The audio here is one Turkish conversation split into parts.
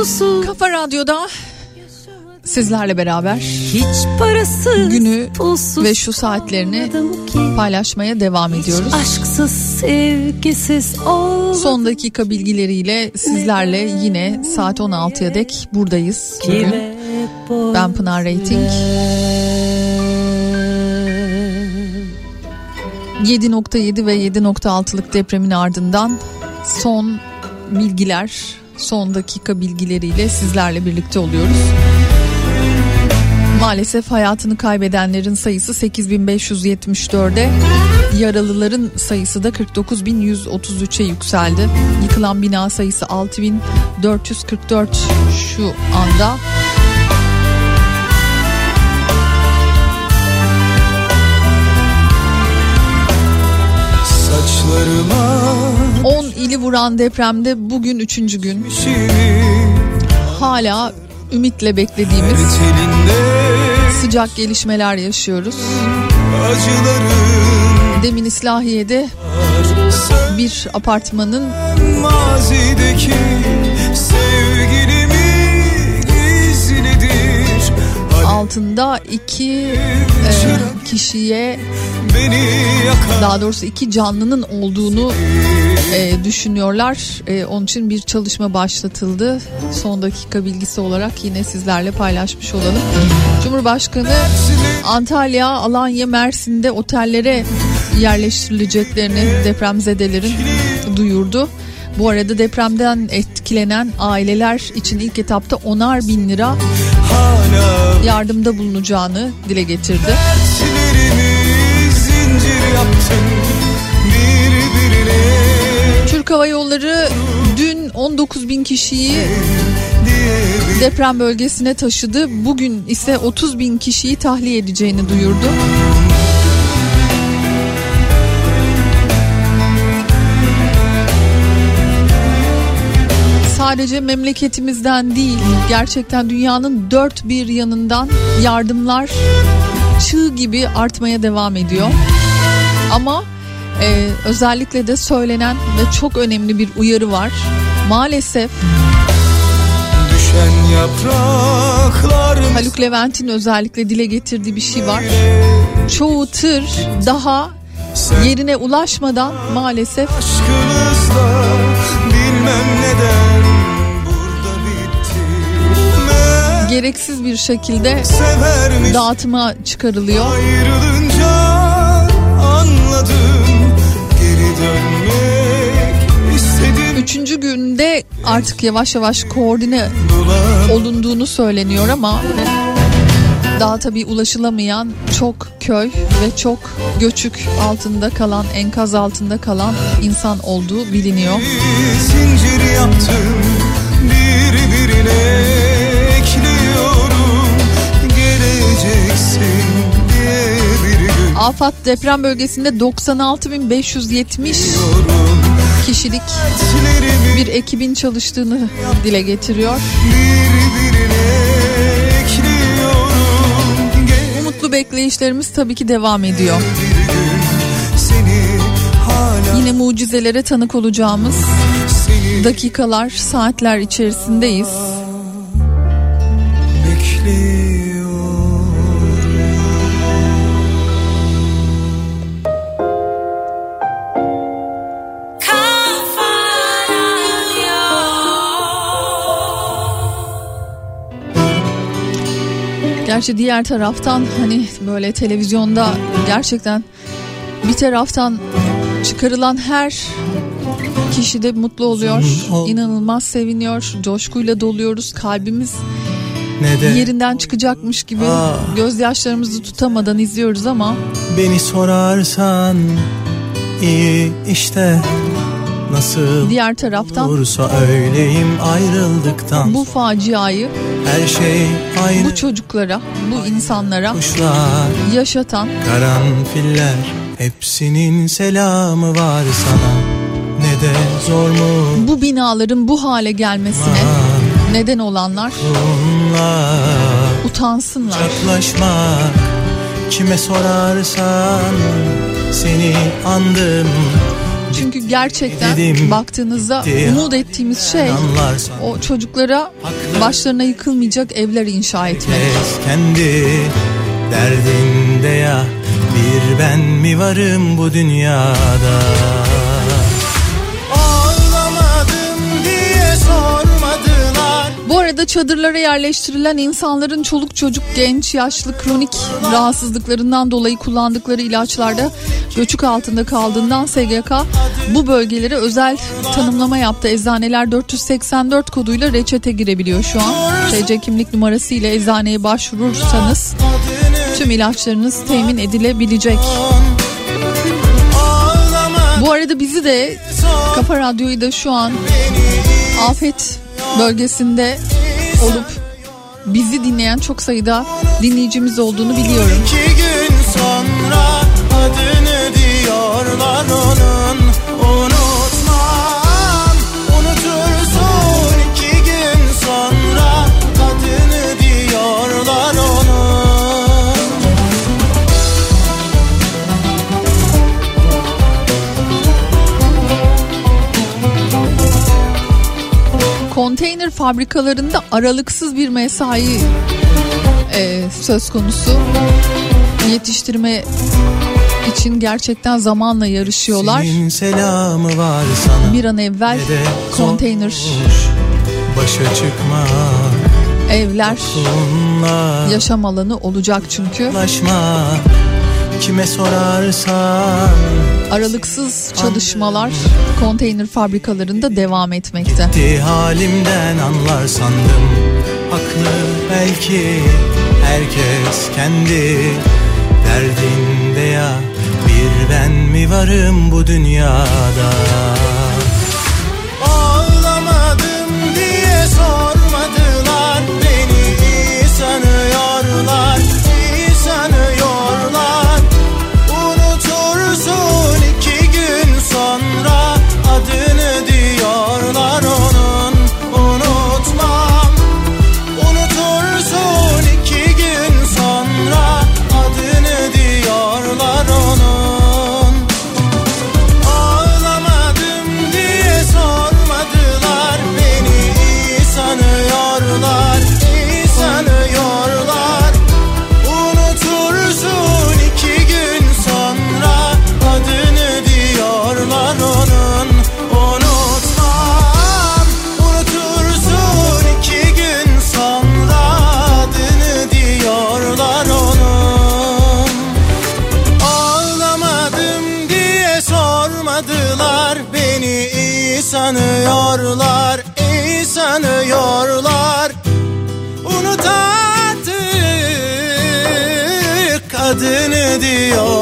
aç susuz Kafa Radyo'da sizlerle beraber hiç parasız günü pulsuz ve şu saatlerini paylaşmaya devam ediyoruz. Aşksız sevgisiz olmadım Son dakika bilgileriyle sizlerle yine saat 16'ya dek buradayız. Bugün ben Pınar Rating. 7.7 ve 7.6'lık depremin ardından son bilgiler, son dakika bilgileriyle sizlerle birlikte oluyoruz. Maalesef hayatını kaybedenlerin sayısı 8574'e, yaralıların sayısı da 49133'e yükseldi. Yıkılan bina sayısı 6444 şu anda. Saçlarıma 10 ili vuran depremde bugün 3. gün. Hala ümitle beklediğimiz sıcak gelişmeler yaşıyoruz. Demin İslahiye'de bir apartmanın mazideki altında iki e, kişiye daha doğrusu iki canlının olduğunu e, düşünüyorlar. E, onun için bir çalışma başlatıldı. Son dakika bilgisi olarak yine sizlerle paylaşmış olalım. Cumhurbaşkanı Antalya, Alanya, Mersin'de otellere yerleştirileceklerini depremzedelerin duyurdu. Bu arada depremden etkilenen aileler için ilk etapta onar bin lira yardımda bulunacağını dile getirdi. Türk Hava Yolları dün 19 bin kişiyi deprem bölgesine taşıdı. Bugün ise 30 bin kişiyi tahliye edeceğini duyurdu. Sadece memleketimizden değil, gerçekten dünyanın dört bir yanından yardımlar çığ gibi artmaya devam ediyor. Ama e, özellikle de söylenen ve çok önemli bir uyarı var. Maalesef düşen yapraklar Haluk Levent'in özellikle dile getirdiği bir şey var. Çoğu tır daha yerine ulaşmadan maalesef aşkımızla bilmem neden gereksiz bir şekilde severmiş dağıtıma çıkarılıyor. ayrılınca anladım geri dönmek istedim Üçüncü günde artık yavaş yavaş koordine olunduğunu söyleniyor ama daha tabii ulaşılamayan çok köy ve çok göçük altında kalan enkaz altında kalan insan olduğu biliniyor. zincir yaptım birbirine Afat deprem bölgesinde 96.570 kişilik bir ekibin çalıştığını dile getiriyor. Umutlu bekleyişlerimiz tabii ki devam ediyor. Yine mucizelere tanık olacağımız dakikalar, saatler içerisindeyiz. Gerçi diğer taraftan hani böyle televizyonda gerçekten bir taraftan çıkarılan her kişi de mutlu oluyor. inanılmaz seviniyor. Coşkuyla doluyoruz. Kalbimiz Ne de yerinden çıkacakmış gibi Ah. gözyaşlarımızı tutamadan izliyoruz ama beni sorarsan iyi işte nasıl diğer taraftan olursa öyleyim ayrıldıktan bu faciayı her şey aynı. bu çocuklara, bu insanlara kuşlar yaşatan karanfiller hepsinin selamı var sana. Ne de zor mu? bu binaların bu hale gelmesine neden olanlar bunlar. utansınlar. Uzaklaşmak kime sorarsan seni andım Çünkü gerçekten Dedim. baktığınızda umut ettiğimiz şey o çocuklara başlarına yıkılmayacak evler inşa etmek. Kendi derdinde ya bir ben mi varım bu dünyada Bu arada çadırlara yerleştirilen insanların çoluk çocuk, genç, yaşlı, kronik rahatsızlıklarından dolayı kullandıkları ilaçlarda göçük altında kaldığından SGK bu bölgelere özel tanımlama yaptı. Eczaneler 484 koduyla reçete girebiliyor şu an. TC kimlik numarası ile eczaneye başvurursanız tüm ilaçlarınız temin edilebilecek. Bu arada bizi de Kafa Radyo'yu da şu an afet bölgesinde olup bizi dinleyen çok sayıda dinleyicimiz olduğunu biliyorum. iki gün sonra adını diyorlar onun konteyner fabrikalarında aralıksız bir mesai e, söz konusu. Yetiştirme için gerçekten zamanla yarışıyorlar. Selamı var sana. Bir an evvel konteyner başa çıkma. Evler dokunla, yaşam alanı olacak çünkü. Kime sorarsan aralıksız çalışmalar konteyner fabrikalarında devam etmekte. Gitti halimden anlar sandım haklı belki herkes kendi derdinde ya bir ben mi varım bu dünyada? Dios.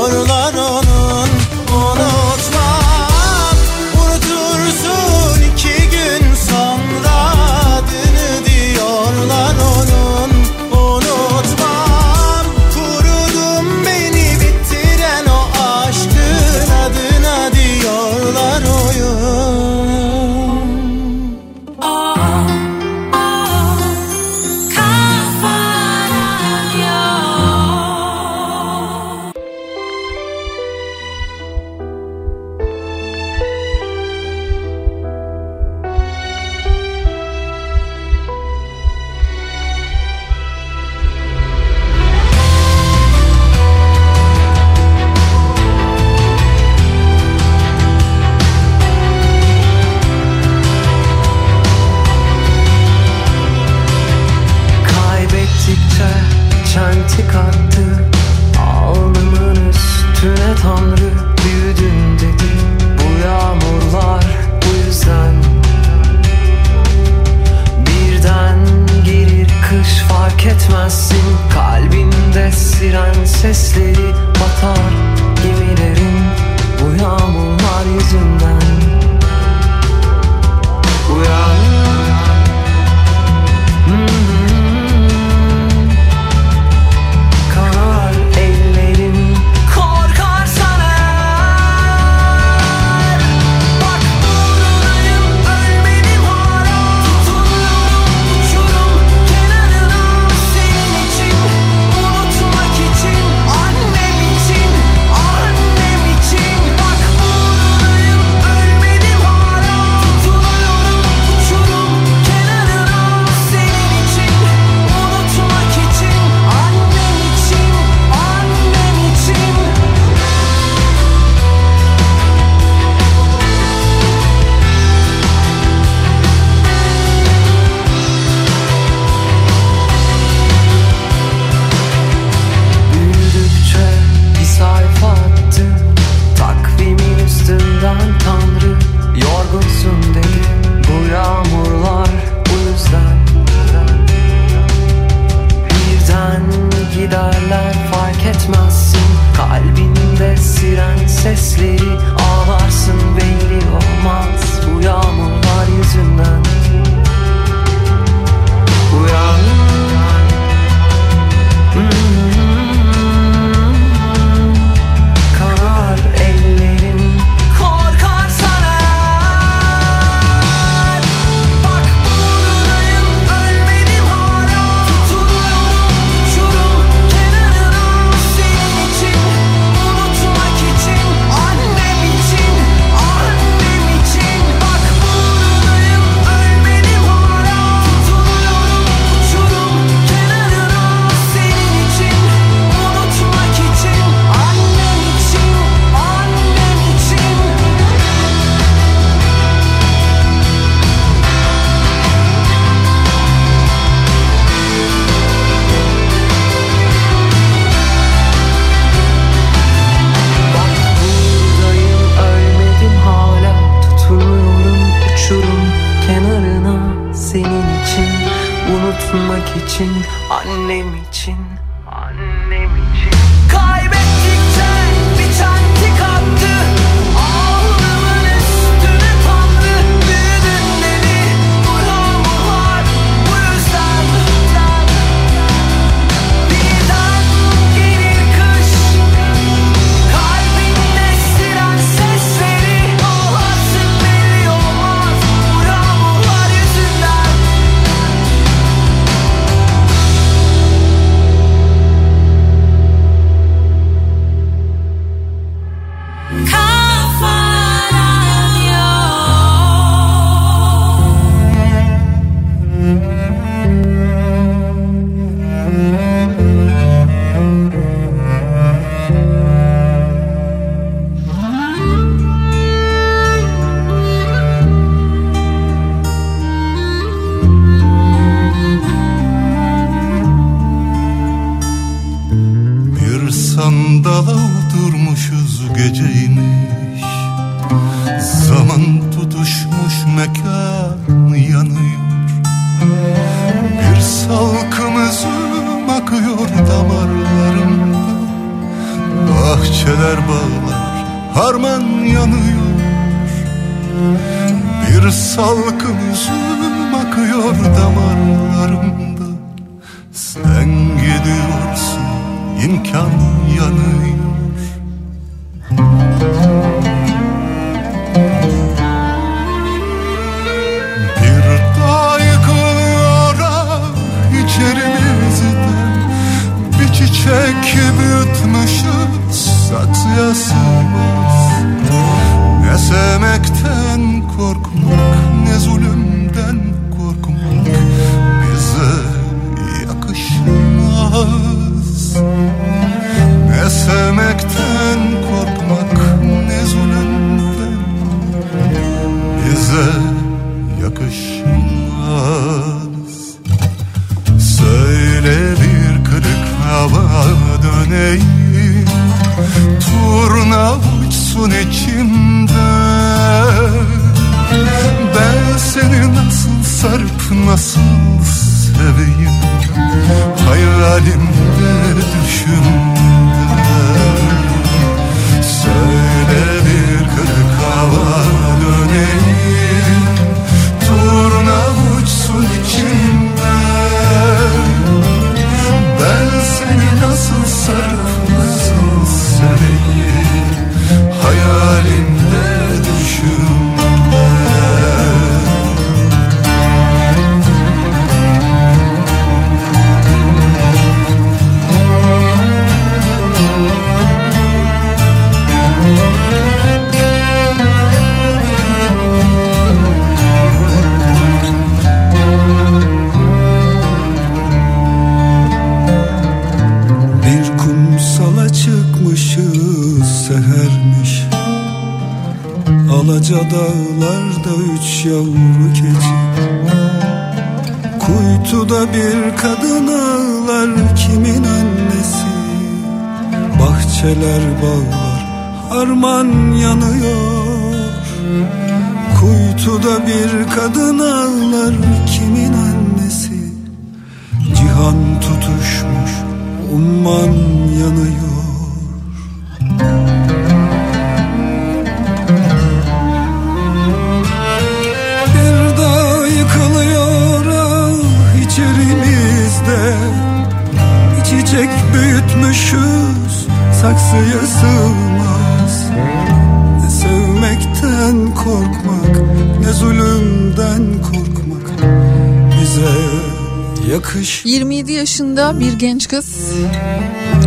genç kız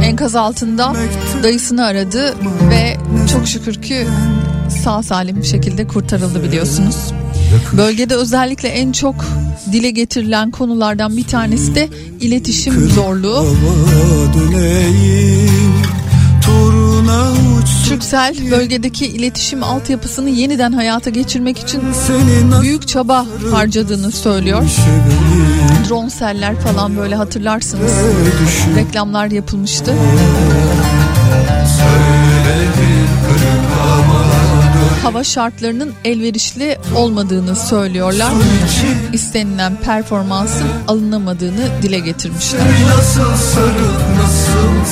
enkaz altında dayısını aradı ve çok şükür ki sağ salim bir şekilde kurtarıldı biliyorsunuz. Bölgede özellikle en çok dile getirilen konulardan bir tanesi de iletişim zorluğu. Türksel bölgedeki iletişim altyapısını yeniden hayata geçirmek için büyük çaba harcadığını söylüyor. Dronseller falan böyle hatırlarsınız. Reklamlar yapılmıştı. Hava şartlarının elverişli olmadığını söylüyorlar. İstenilen performansın alınamadığını dile getirmişler. Nasıl sarıp nasıl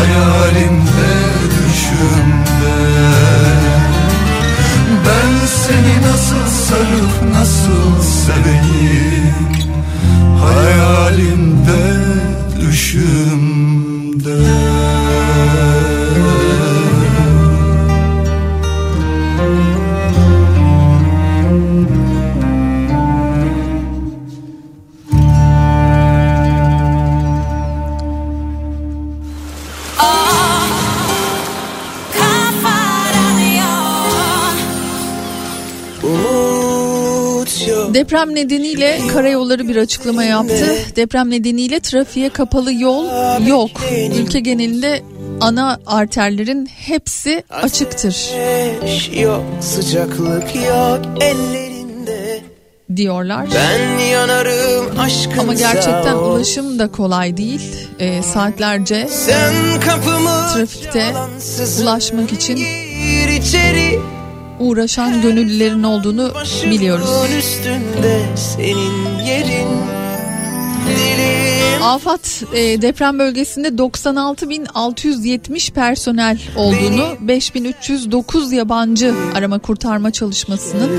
Hayalimde düşümde. Ben seni nasıl sarıp nasıl seveyim? Hayalimde düşümde Deprem nedeniyle karayolları bir açıklama yaptı. Deprem nedeniyle trafiğe kapalı yol yok. Ülke genelinde ana arterlerin hepsi açıktır Ateş yok sıcaklık yok ellerinde diyorlar. Ben yanarım aşkınsa Ama gerçekten ulaşım da kolay değil. Ee, saatlerce Sen kapımı trafikte ulaşmak için içeri uğraşan gönüllülerin olduğunu biliyoruz. Afat e, deprem bölgesinde 96.670 personel olduğunu, 5.309 yabancı arama kurtarma çalışmasının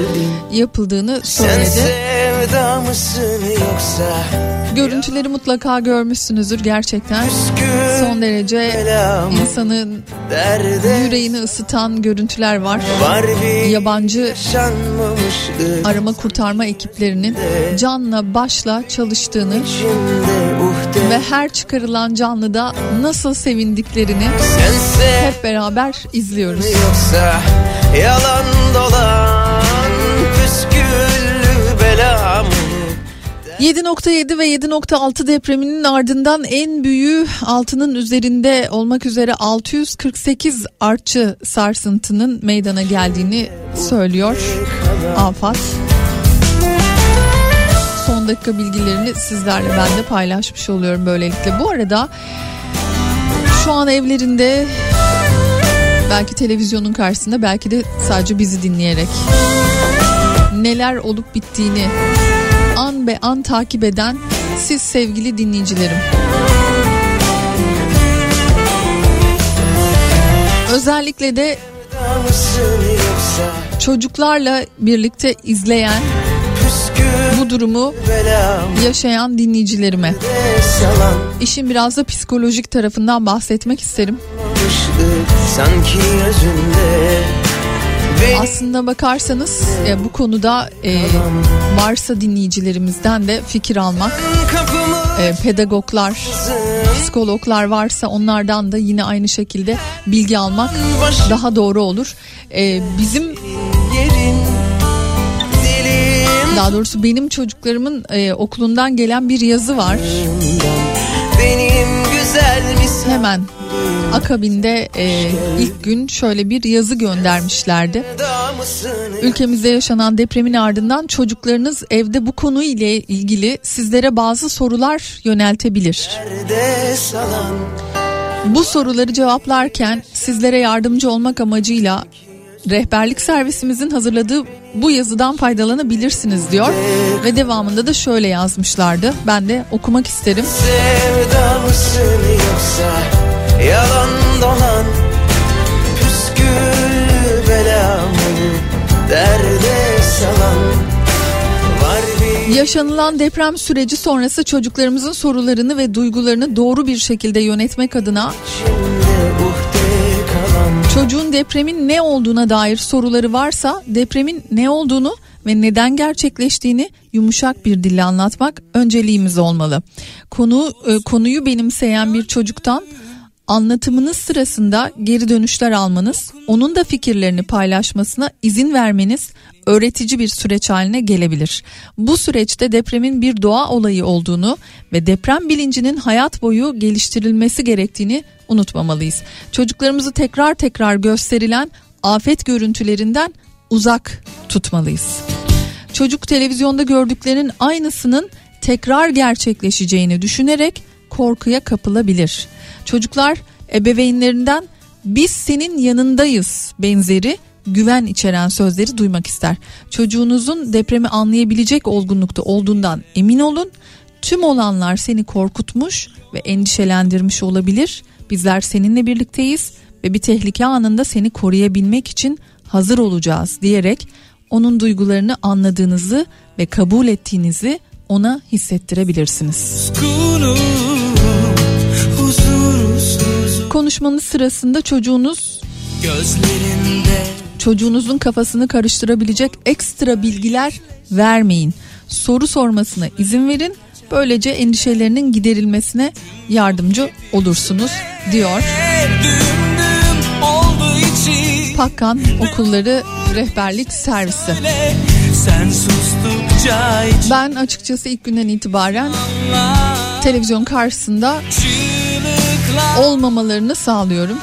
yapıldığını sen söyledi. sevda mısın yoksa Görüntüleri mutlaka görmüşsünüzdür gerçekten. Son derece insanın yüreğini ısıtan görüntüler var. Yabancı arama kurtarma ekiplerinin canla başla çalıştığını ve her çıkarılan canlıda nasıl sevindiklerini hep beraber izliyoruz. yoksa yalan dolan 7.7 ve 7.6 depreminin ardından en büyüğü altının üzerinde olmak üzere 648 artçı sarsıntının meydana geldiğini söylüyor AFAD. Son dakika bilgilerini sizlerle ben de paylaşmış oluyorum böylelikle. Bu arada şu an evlerinde belki televizyonun karşısında belki de sadece bizi dinleyerek neler olup bittiğini an be an takip eden siz sevgili dinleyicilerim. Özellikle de çocuklarla birlikte izleyen bu durumu yaşayan dinleyicilerime işin biraz da psikolojik tarafından bahsetmek isterim. sanki gözünde Benim Aslında bakarsanız e, bu konuda e, varsa dinleyicilerimizden de fikir almak, e, pedagoglar, psikologlar varsa onlardan da yine aynı şekilde bilgi almak daha doğru olur. E, bizim daha doğrusu benim çocuklarımın e, okulundan gelen bir yazı var. benim Hemen akabinde e, ilk gün şöyle bir yazı göndermişlerdi. Ülkemizde yaşanan depremin ardından çocuklarınız evde bu konu ile ilgili sizlere bazı sorular yöneltebilir. Bu soruları cevaplarken sizlere yardımcı olmak amacıyla rehberlik servisimizin hazırladığı bu yazıdan faydalanabilirsiniz diyor ve devamında da şöyle yazmışlardı. Ben de okumak isterim. Sevda mısın yoksa yalan dolan Püskül derde salan Yaşanılan deprem süreci sonrası çocuklarımızın sorularını ve duygularını doğru bir şekilde yönetmek adına kalan çocuğun depremin ne olduğuna dair soruları varsa depremin ne olduğunu ve neden gerçekleştiğini yumuşak bir dille anlatmak önceliğimiz olmalı. Konu e, konuyu benimseyen bir çocuktan anlatımınız sırasında geri dönüşler almanız, onun da fikirlerini paylaşmasına izin vermeniz öğretici bir süreç haline gelebilir. Bu süreçte depremin bir doğa olayı olduğunu ve deprem bilincinin hayat boyu geliştirilmesi gerektiğini unutmamalıyız. Çocuklarımızı tekrar tekrar gösterilen afet görüntülerinden uzak tutmalıyız. Çocuk televizyonda gördüklerinin aynısının tekrar gerçekleşeceğini düşünerek korkuya kapılabilir. Çocuklar ebeveynlerinden biz senin yanındayız benzeri güven içeren sözleri duymak ister. Çocuğunuzun depremi anlayabilecek olgunlukta olduğundan emin olun. Tüm olanlar seni korkutmuş ve endişelendirmiş olabilir. Bizler seninle birlikteyiz ve bir tehlike anında seni koruyabilmek için hazır olacağız diyerek onun duygularını anladığınızı ve kabul ettiğinizi ona hissettirebilirsiniz. Konuşmanız sırasında çocuğunuz Gözlerinde çocuğunuzun kafasını karıştırabilecek ekstra bilgiler vermeyin. Soru sormasına izin verin. Böylece endişelerinin giderilmesine yardımcı olursunuz diyor. Pakkan Okulları Rehberlik Servisi. Ben açıkçası ilk günden itibaren televizyon karşısında olmamalarını sağlıyorum.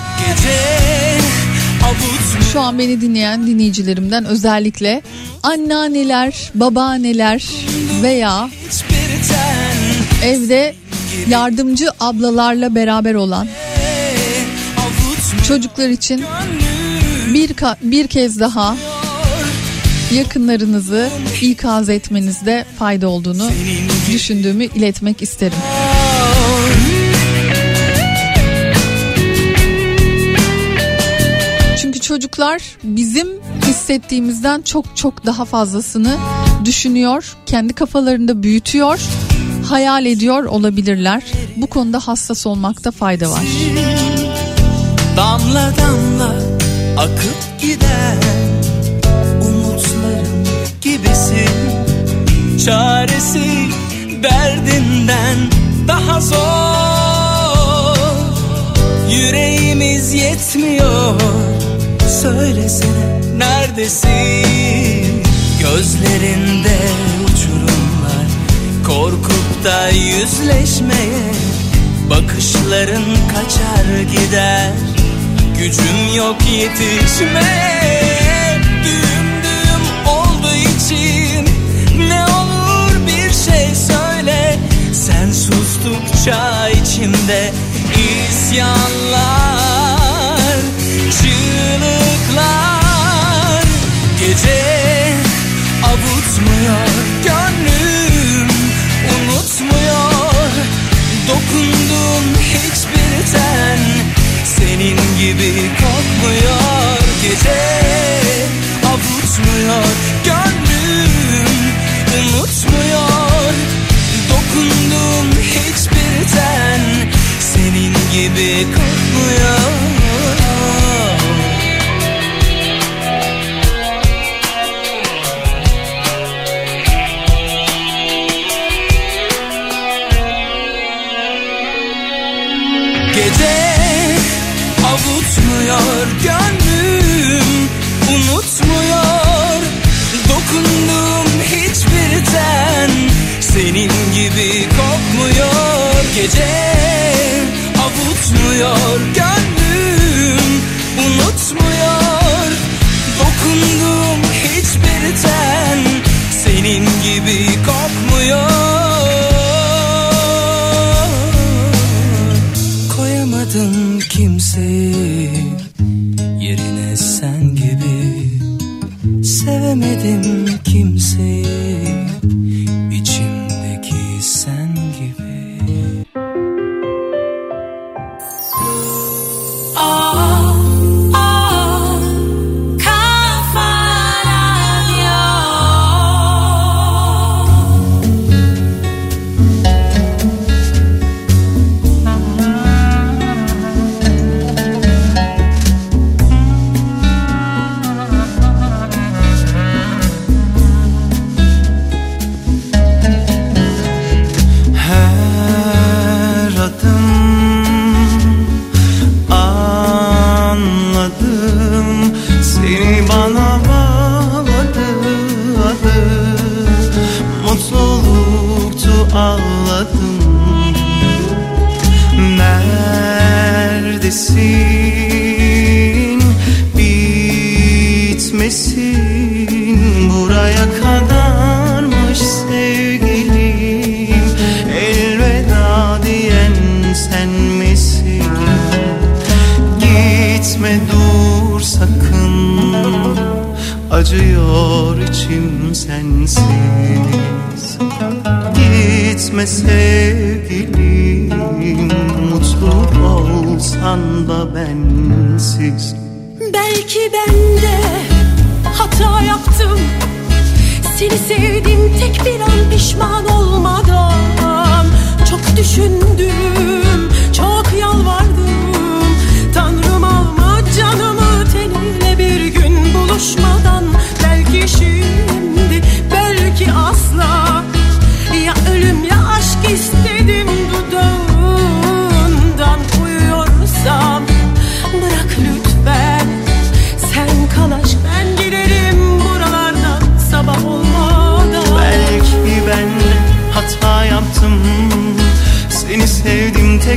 Şu an beni dinleyen dinleyicilerimden özellikle anneanneler, babaanneler veya evde yardımcı ablalarla beraber olan çocuklar için bir bir kez daha yakınlarınızı ikaz etmenizde fayda olduğunu düşündüğümü iletmek isterim. Çünkü çocuklar bizim hissettiğimizden çok çok daha fazlasını düşünüyor, kendi kafalarında büyütüyor, hayal ediyor olabilirler. Bu konuda hassas olmakta fayda var. Damla damla akıp gider Umutlarım gibisin Çaresi derdinden daha zor Yüreğimiz yetmiyor Söylesene neredesin Gözlerinde uçurumlar Korkup da yüzleşmeye Bakışların kaçar gider. Gücüm yok yetişmeye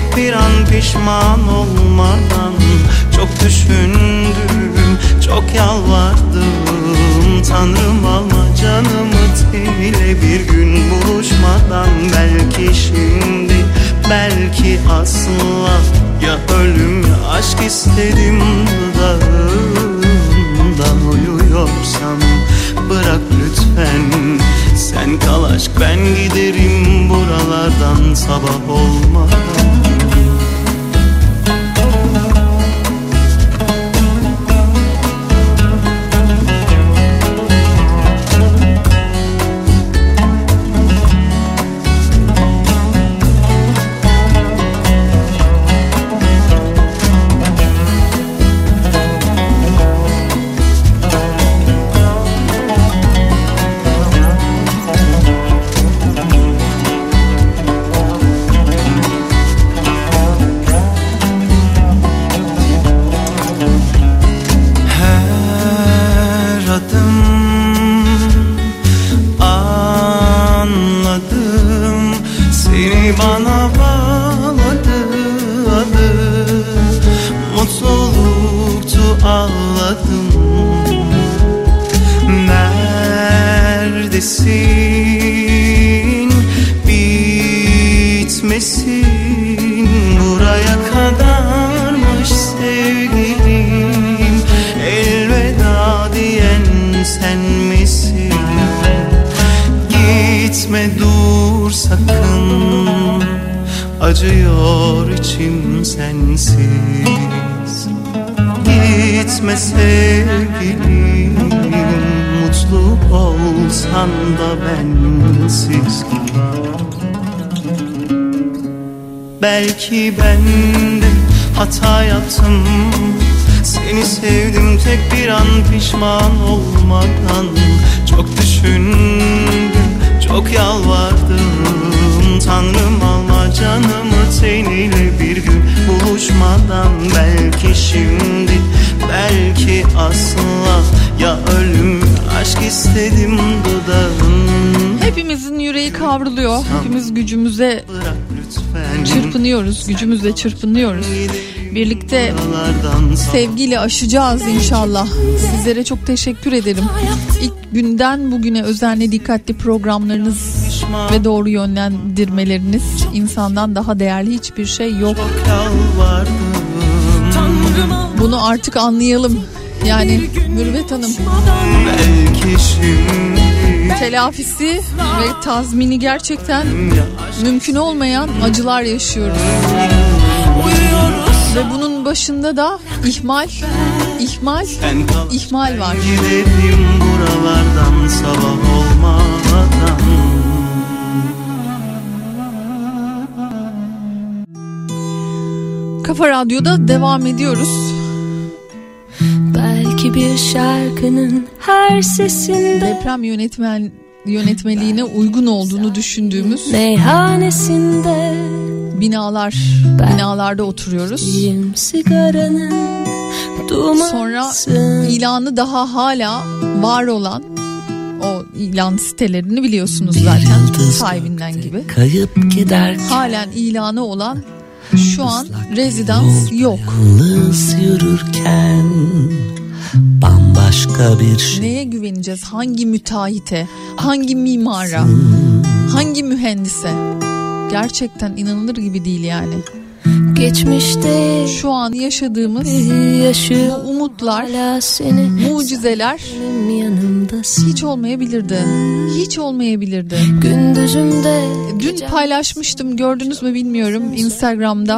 tek bir an pişman olmadan Çok düşündüm, çok yalvardım. Tanrım alma canımı teniyle bir gün buluşmadan. Belki şimdi, belki asla. Ya ölüm ya aşk istedim dudağından uyuyorsam Bırak lütfen. Sen kal aşk ben giderim buralardan. Sabah olmadan hata yaptım Seni sevdim tek bir an pişman olmadan Çok düşündüm, çok yalvardım Tanrım alma canımı teniyle bir gün buluşmadan Belki şimdi, belki asla Ya ölüm aşk istedim dudağın Hepimizin yüreği kavruluyor. Hepimiz gücümüze çırpınıyoruz. Gücümüzle çırpınıyoruz. Birlikte sevgiyle aşacağız inşallah. Sizlere çok teşekkür ederim. İlk günden bugüne özenle dikkatli programlarınız ve doğru yönlendirmeleriniz insandan daha değerli hiçbir şey yok. Bunu artık anlayalım. Yani Mürvet Hanım telafisi ve tazmini gerçekten mümkün olmayan acılar yaşıyoruz. Ve bunun başında da ihmal, ihmal, ihmal var. Gidelim buralardan sabah olmadan Kafa Radyo'da devam ediyoruz. Belki bir şarkının her sesinde Deprem yönetmen yönetmeliğine uygun olduğunu düşündüğümüz Meyhanesinde binalar, binalarda oturuyoruz. Sonra ilanı daha hala var olan o ilan sitelerini biliyorsunuz zaten sahibinden gibi. Kayıp giderken Halen ilanı olan şu an rezidans yok. Yalnız yürürken Bambaşka bir şey Neye güveneceğiz? Hangi müteahhite? Hangi mimara? Hangi mühendise? Gerçekten inanılır gibi değil yani. Geçmişte şu an yaşadığımız yaşıyor bu umutlar, seni mucizeler hiç olmayabilirdi. Hiç olmayabilirdi. Gündüzümde Dün paylaşmıştım gördünüz mü bilmiyorum Instagram'da.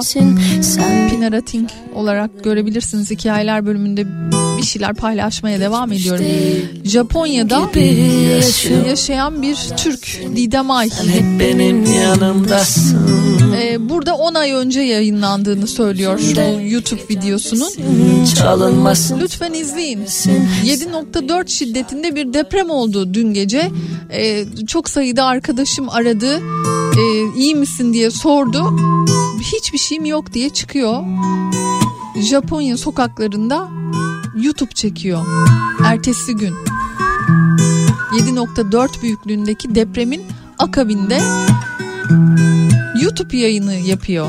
Pinara Ting olarak görebilirsiniz hikayeler bölümünde bir şeyler paylaşmaya devam ediyorum. Japonya'da yaşayan bir Türk Didem Ay. Hep benim yanımdasın Ee, burada 10 ay önce yayınlandığını söylüyor bu YouTube videosunun. Çalınmasın Lütfen izleyin. 7.4 şiddetinde bir deprem oldu dün gece. Ee, çok sayıda arkadaşım aradı. Ee, iyi misin diye sordu. Hiçbir şeyim yok diye çıkıyor. Japonya sokaklarında YouTube çekiyor. Ertesi gün. 7.4 büyüklüğündeki depremin akabinde YouTube yayını yapıyor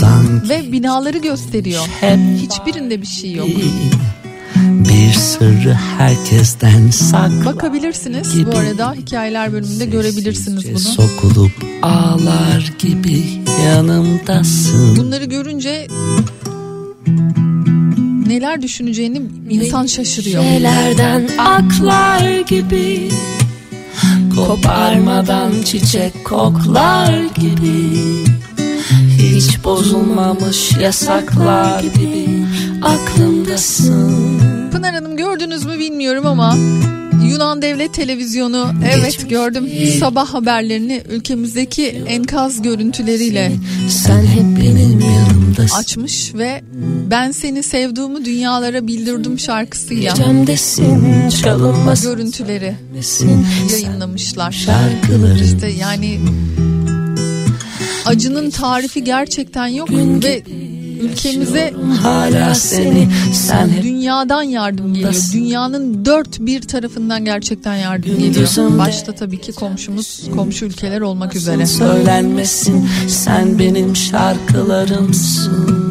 Sanki ve binaları gösteriyor. Hiçbirinde bir şey yok. bir sırrı herkesten saklı Bakabilirsiniz bu arada hikayeler bölümünde görebilirsiniz bunu. Sokulup ağlar gibi yanımdasın Bunları görünce neler düşüneceğini insan şaşırıyor. Şeylerden aklar gibi Koparmadan çiçek koklar gibi. Hiç bozulmamış yasaklar gibi. Aklımdasın. Pınar Hanım gördünüz mü bilmiyorum ama Yunan Devlet Televizyonu evet gördüm. sabah haberlerini ülkemizdeki enkaz görüntüleriyle. Sen hep benim yanımdasın açmış ve ben seni sevduğumu dünyalara bildirdim şarkısıyla Gecemdesin çalınmasın görüntüleri yayınlamışlar. şarkıların İşte yani acının tarifi gerçekten yok ve ülkemize hala seni Sen dünyadan yardım geliyor. Dünyanın dört bir tarafından gerçekten yardım geliyor. Başta tabii ki komşumuz, komşu ülkeler olmak üzere. söylenmesin? Sen benim şarkılarımsın.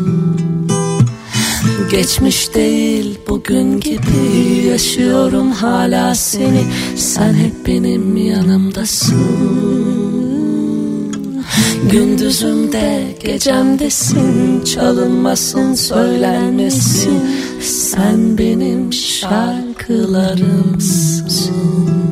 Geçmiş değil bugün gibi yaşıyorum. Hala seni Sen hep benim yanımdasın Gündüzümde gecemdesin Çalınmasın söylenmesin. Sen benim şarkılarımsın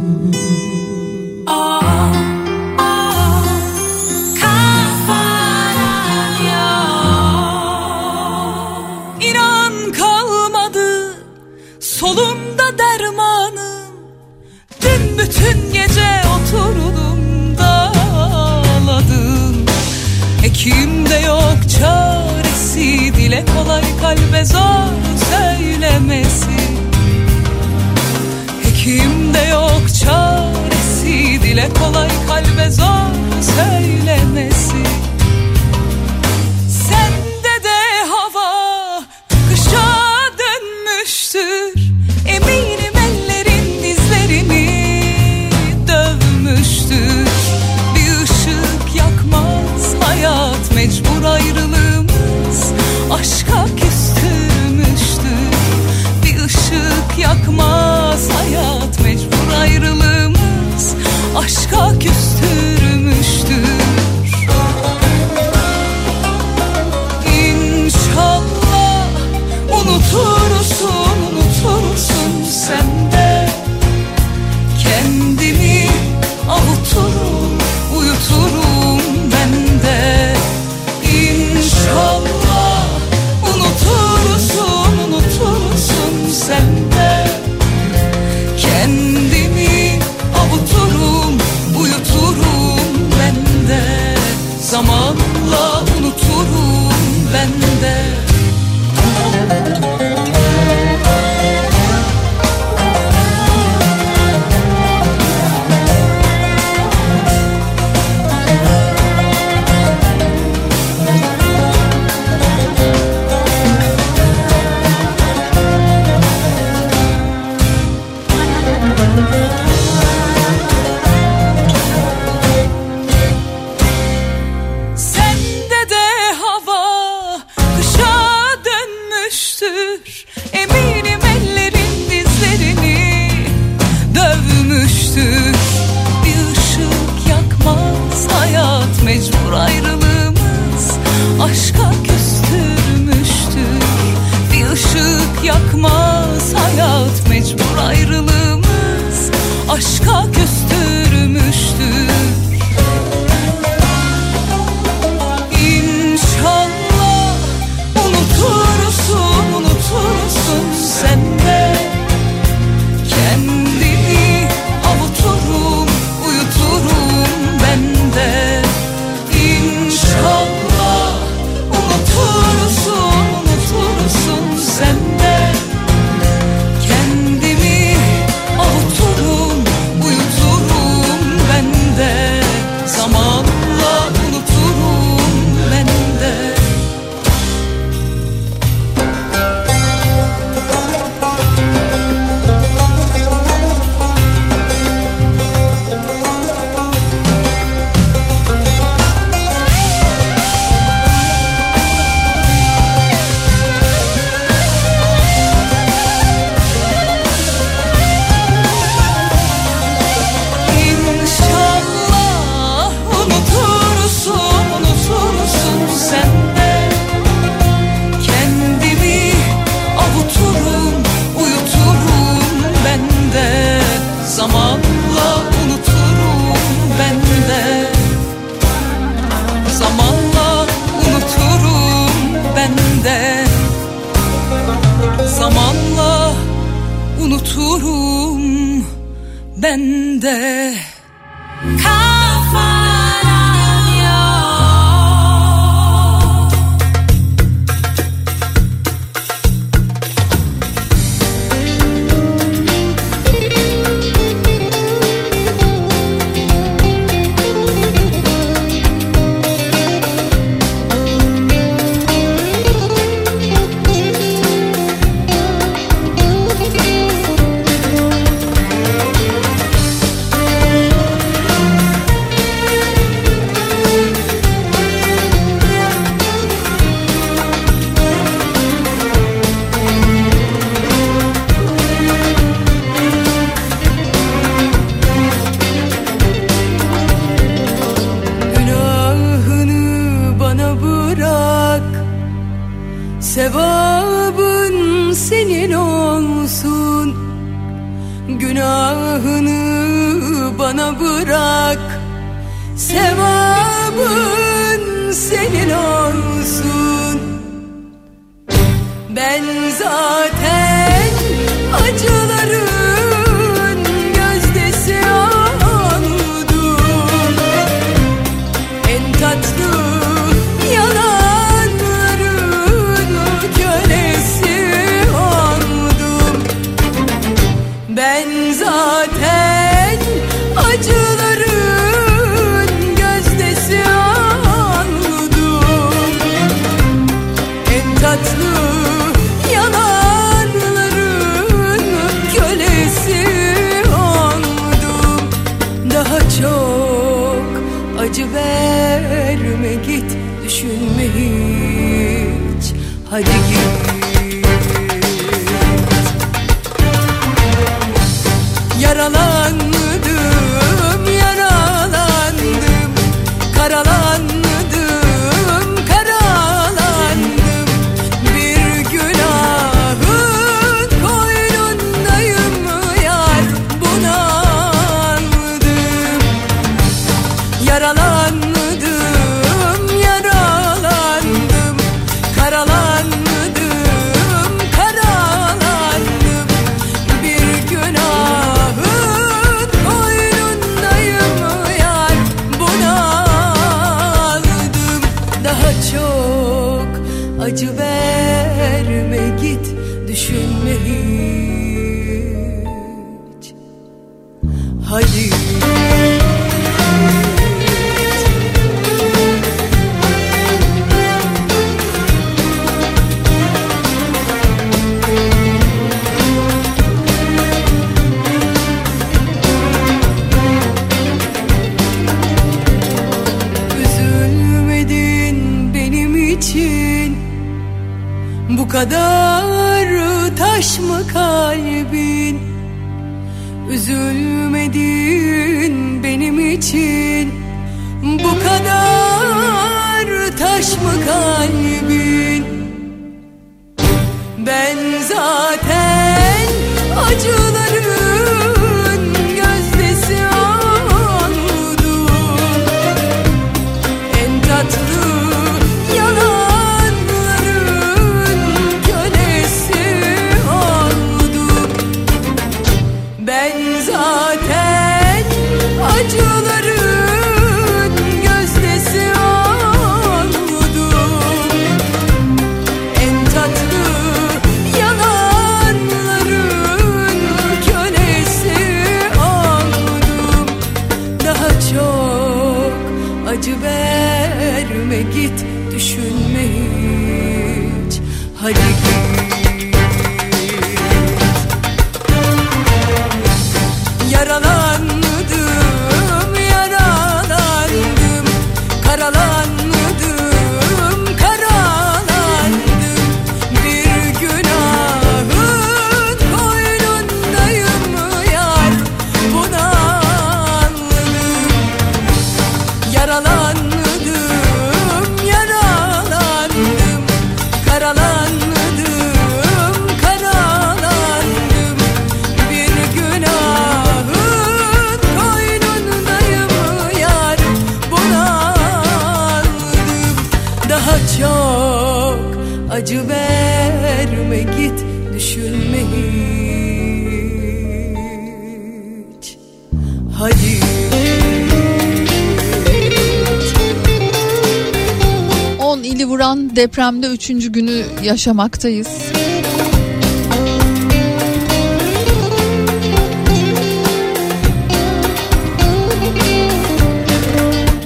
depremde üçüncü günü yaşamaktayız.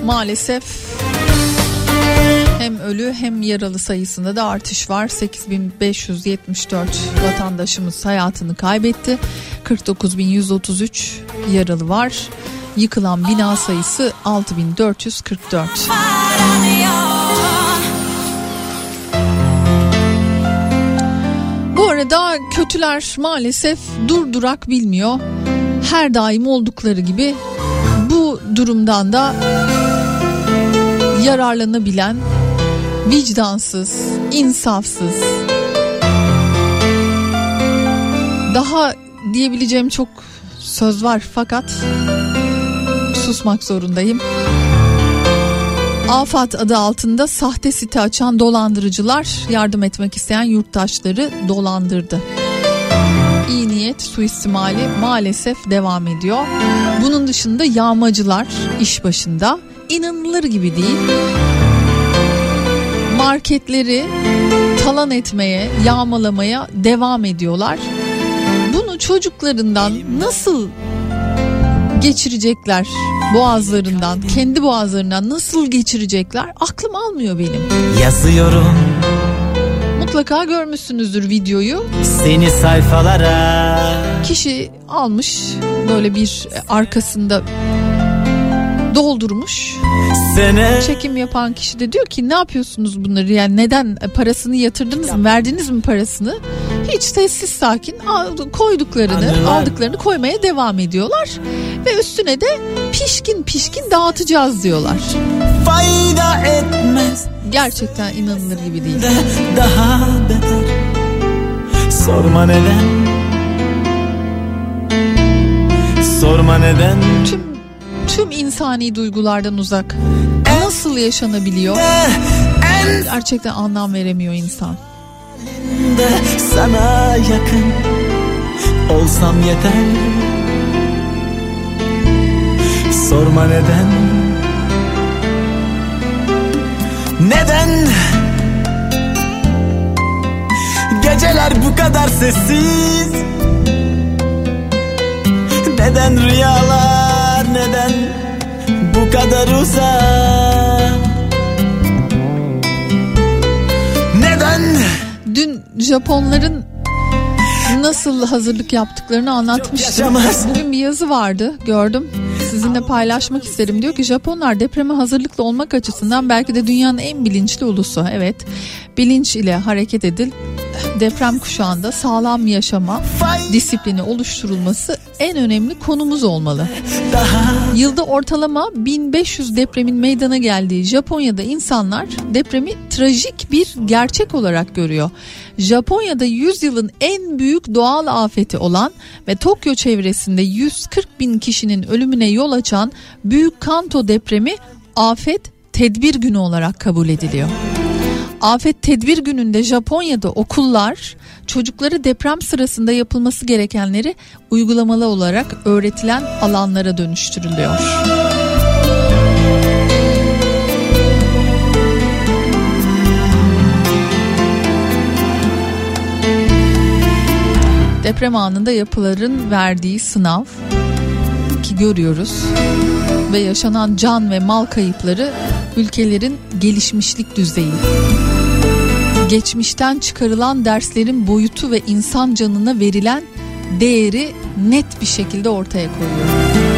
Maalesef hem ölü hem yaralı sayısında da artış var. 8574 vatandaşımız hayatını kaybetti. 49133 yaralı var. Yıkılan bina sayısı 6444. Bu arada kötüler maalesef durdurak bilmiyor. Her daim oldukları gibi bu durumdan da yararlanabilen vicdansız, insafsız, daha diyebileceğim çok söz var fakat susmak zorundayım. Afat adı altında sahte site açan dolandırıcılar yardım etmek isteyen yurttaşları dolandırdı. İyi niyet suistimali maalesef devam ediyor. Bunun dışında yağmacılar iş başında inanılır gibi değil. Marketleri talan etmeye, yağmalamaya devam ediyorlar. Bunu çocuklarından nasıl geçirecekler boğazlarından, kendi boğazlarından nasıl geçirecekler aklım almıyor benim. Yazıyorum Mutlaka görmüşsünüzdür videoyu. seni sayfalara Kişi almış böyle bir arkasında doldurmuş. Sene Çekim yapan kişi de diyor ki ne yapıyorsunuz bunları yani neden parasını yatırdınız mı verdiniz mi parasını? Hiç sessiz sakin koyduklarını Anılar. aldıklarını koymaya devam ediyorlar ve üstüne de pişkin pişkin dağıtacağız diyorlar. fayda etmez Gerçekten inanılır gibi değil. de daha beter Sorma neden Sorma neden Tüm tüm insani duygulardan uzak. Nasıl yaşanabiliyor? En Gerçekten anlam veremiyor insan. sana yakın Olsam yeter Sorma neden Neden Geceler bu kadar sessiz Neden rüyalar neden Bu kadar uzak Neden Dün Japonların nasıl hazırlık yaptıklarını anlatmıştım. Bugün bir yazı vardı gördüm. Sizinle paylaşmak isterim. Diyor ki Japonlar depreme hazırlıklı olmak açısından belki de dünyanın en bilinçli ulusu. Evet bilinç ile hareket edil. Deprem kuşağında sağlam yaşama disiplini oluşturulması en önemli konumuz olmalı. Yılda ortalama 1500 depremin meydana geldiği Japonya'da insanlar depremi trajik bir gerçek olarak görüyor. Japonya'da 100 yılın en büyük doğal afeti olan ve Tokyo çevresinde 140 bin kişinin ölümüne yol açan Büyük Kanto depremi afet tedbir günü olarak kabul ediliyor. Afet tedbir gününde Japonya'da okullar çocukları deprem sırasında yapılması gerekenleri uygulamalı olarak öğretilen alanlara dönüştürülüyor. Deprem anında yapıların verdiği sınav ki görüyoruz ve yaşanan can ve mal kayıpları ülkelerin gelişmişlik düzeyi. Geçmişten çıkarılan derslerin boyutu ve insan canına verilen değeri net bir şekilde ortaya koyuyor.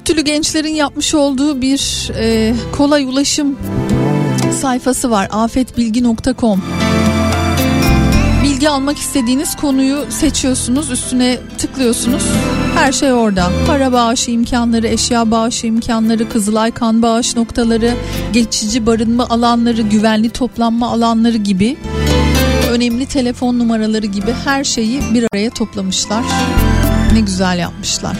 ODTÜ'lü gençlerin yapmış olduğu bir e, kolay ulaşım sayfası var. afetbilgi.com Bilgi almak istediğiniz konuyu seçiyorsunuz üstüne tıklıyorsunuz. Her şey orada. Para bağışı imkanları eşya bağışı imkanları Kızılay kan bağış noktaları geçici barınma alanları güvenli toplanma alanları gibi önemli telefon numaraları gibi her şeyi bir araya toplamışlar. Ne güzel yapmışlar.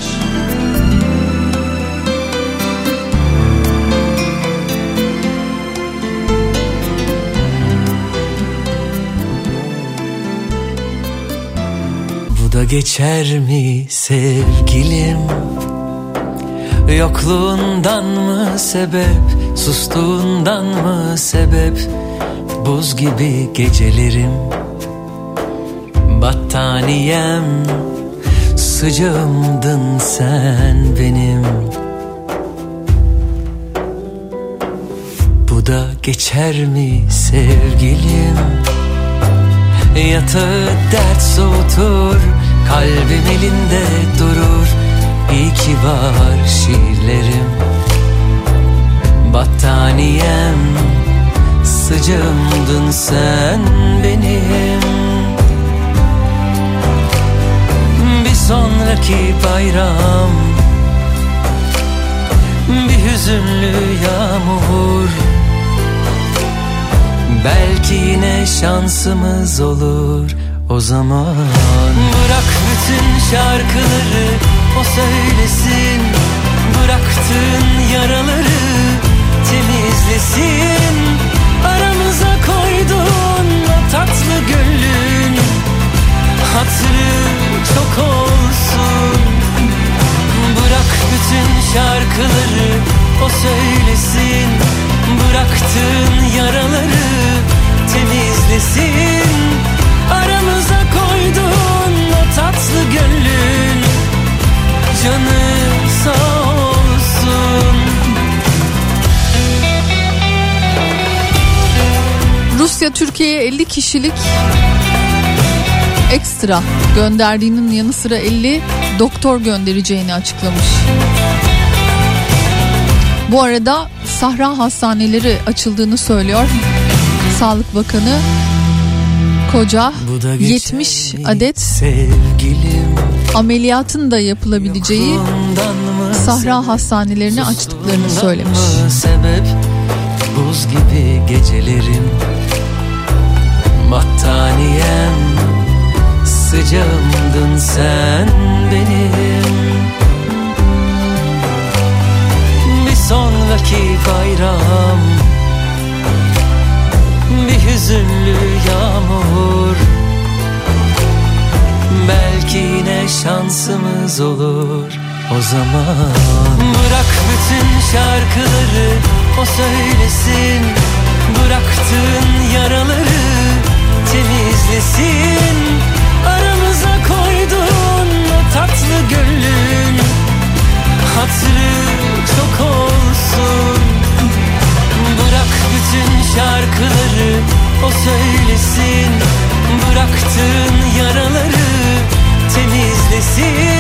Geçer mi sevgilim? Yokluğundan mı sebep Sustuğundan mı sebep? Buz gibi gecelerim Battaniyem. Sıcağımdın sen benim. Bu da geçer mi sevgilim? Yatağı dert soğutur Kalbim elinde durur. İyi ki var şiirlerim. Battaniyem Sıcağımdın sen benim. Bir sonraki bayram Bir hüzünlü yağmur. Belki yine şansımız olur o zaman Bırak bütün şarkıları o söylesin. Bıraktığın yaraları temizlesin. Aramıza koyduğun o tatlı gönlün Hatırı çok olsun. Bırak bütün şarkıları o söylesin. Bıraktığın yaraları temizlesin Aramıza koyduğun o tatlı gönlün Canı sağ olsun Rusya Türkiye'ye 50 kişilik ekstra gönderdiğinin yanı sıra 50 doktor göndereceğini açıklamış. Bu arada Sahra hastaneleri açıldığını söylüyor. Sağlık Bakanı koca Bu da geçer 70 mi adet sevgilim. ameliyatın da yapılabileceği Sahra sebep, hastanelerini açtıklarını söylemiş. sebep? Buz gibi gecelerim. Battaniyem sıcağımdın sen benim. Bir sonraki bayram hüzünlü yağmur. Belki yine şansımız olur o zaman. Bırak bütün şarkıları o söylesin. Bıraktığın yaraları temizlesin. Aramıza koyduğun o tatlı gönlün Hatırı çok olsun. Bırak bütün şarkıları o söylesin. Bıraktığın yaraları temizlesin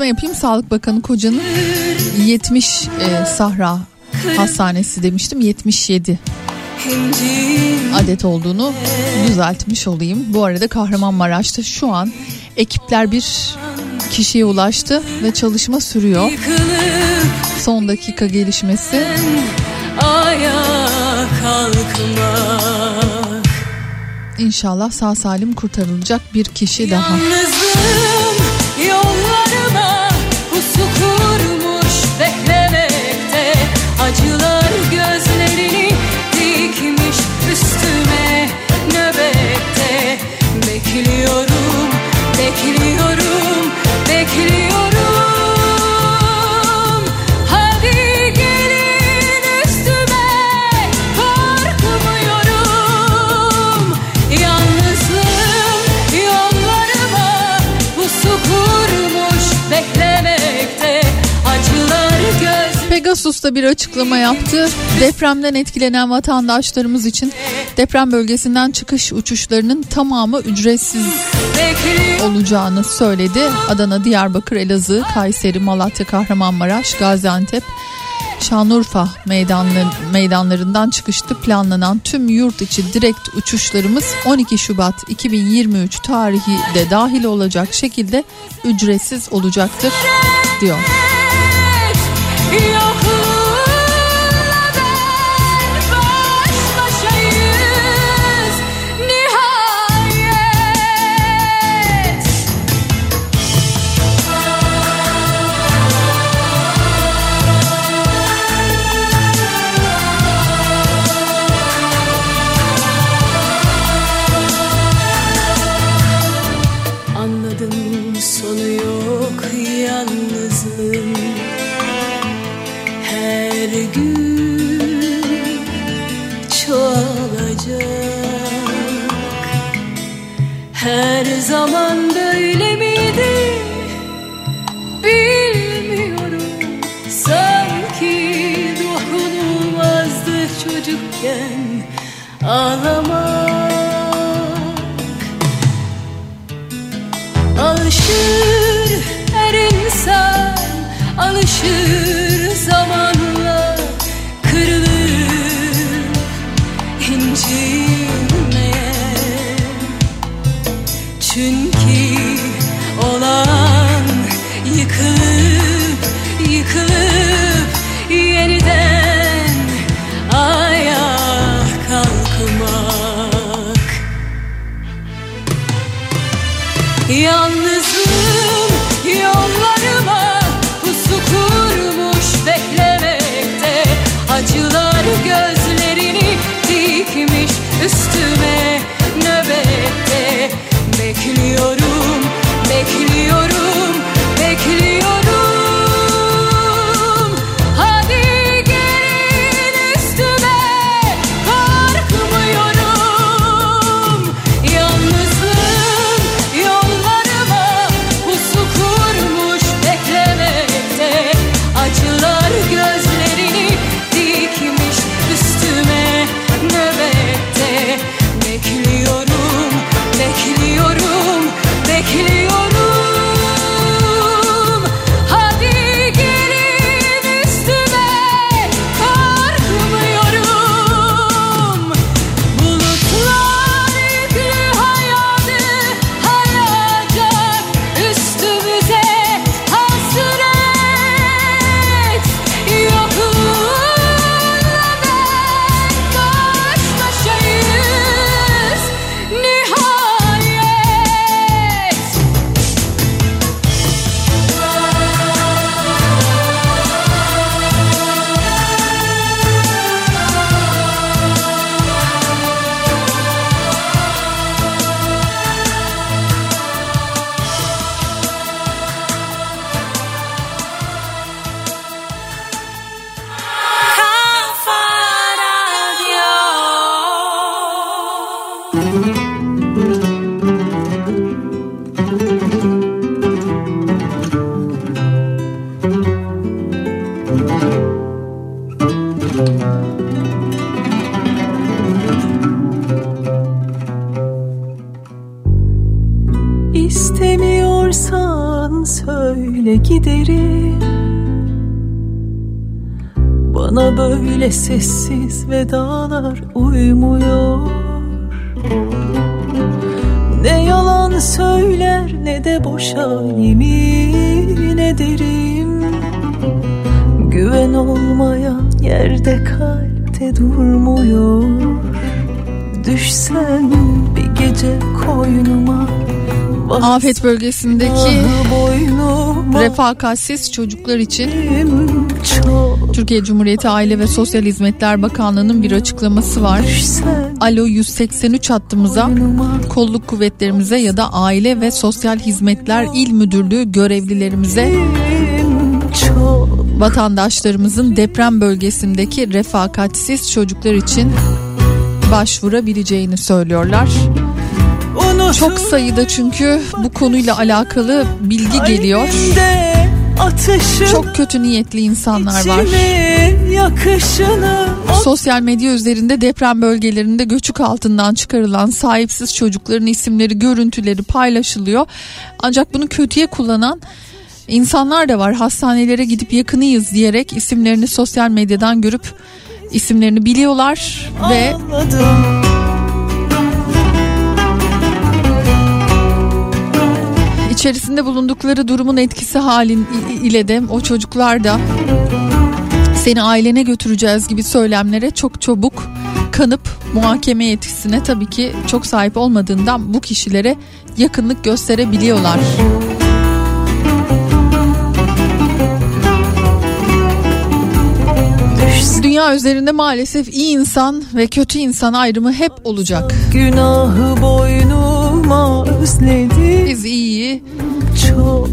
hatırlatma yapayım. Sağlık Bakanı kocanın 70 e, Sahra Hastanesi demiştim 77 adet olduğunu düzeltmiş olayım. Bu arada Kahramanmaraş'ta şu an ekipler bir kişiye ulaştı ve çalışma sürüyor. Son dakika gelişmesi. İnşallah sağ salim kurtarılacak bir kişi daha. Yalnız Tuturmuş beklemekte. Acılar gözlerini dikmiş üstüme nöbette. Bekliyorum, bekliyorum, bekliyorum. hususta bir açıklama yaptı. Depremden etkilenen vatandaşlarımız için deprem bölgesinden çıkış uçuşlarının tamamı ücretsiz olacağını söyledi. Adana, Diyarbakır, Elazığ, Kayseri, Malatya, Kahramanmaraş, Gaziantep, Şanlıurfa meydanları, meydanlarından çıkıştı planlanan tüm yurt içi direkt uçuşlarımız 12 Şubat 2023 tarihi de dahil olacak şekilde ücretsiz olacaktır diyor. Yok. Söyler ne de boşa yemin ederim. Güven olmayan yerde kalpte durmuyor. Düşsen bir gece koynuma Afet bölgesindeki Ah, refakatsiz çocuklar için Türkiye Cumhuriyeti Aile ve Sosyal Hizmetler Bakanlığı'nın bir açıklaması var. Alo 183 hattımıza kolluk kuvvetlerimize ya da Aile ve Sosyal Hizmetler İl Müdürlüğü görevlilerimize vatandaşlarımızın deprem bölgesindeki refakatsiz çocuklar için başvurabileceğini söylüyorlar. Çok sayıda çünkü bu konuyla alakalı bilgi geliyor. Çok kötü niyetli insanlar var. yakışını Sosyal medya üzerinde deprem bölgelerinde göçük altından çıkarılan sahipsiz çocukların isimleri, görüntüleri paylaşılıyor. Ancak bunu kötüye kullanan insanlar da var. Hastanelere gidip yakınıyız diyerek isimlerini sosyal medyadan görüp isimlerini biliyorlar ve ağladım. İçerisinde bulundukları durumun etkisi halin ile de o çocuklar da seni ailene götüreceğiz gibi söylemlere çok çabuk kanıp muhakeme yetkisine tabii ki çok sahip olmadığından bu kişilere yakınlık gösterebiliyorlar. Dünya üzerinde maalesef iyi insan ve kötü insan ayrımı hep olacak. Günahı boynuma özledim Biz iyiyi, çok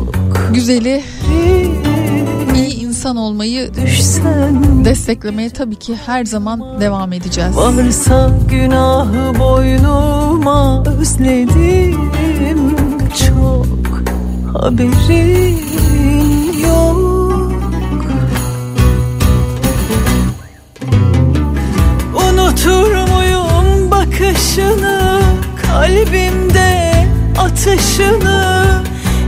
güzeli, iyi. insan olmayı düşsen desteklemeye tabii ki her zaman devam edeceğiz. Varsa günahı boynuma özledim. Çok haberin yok. Unutur muyum bakışını kalbimde atışını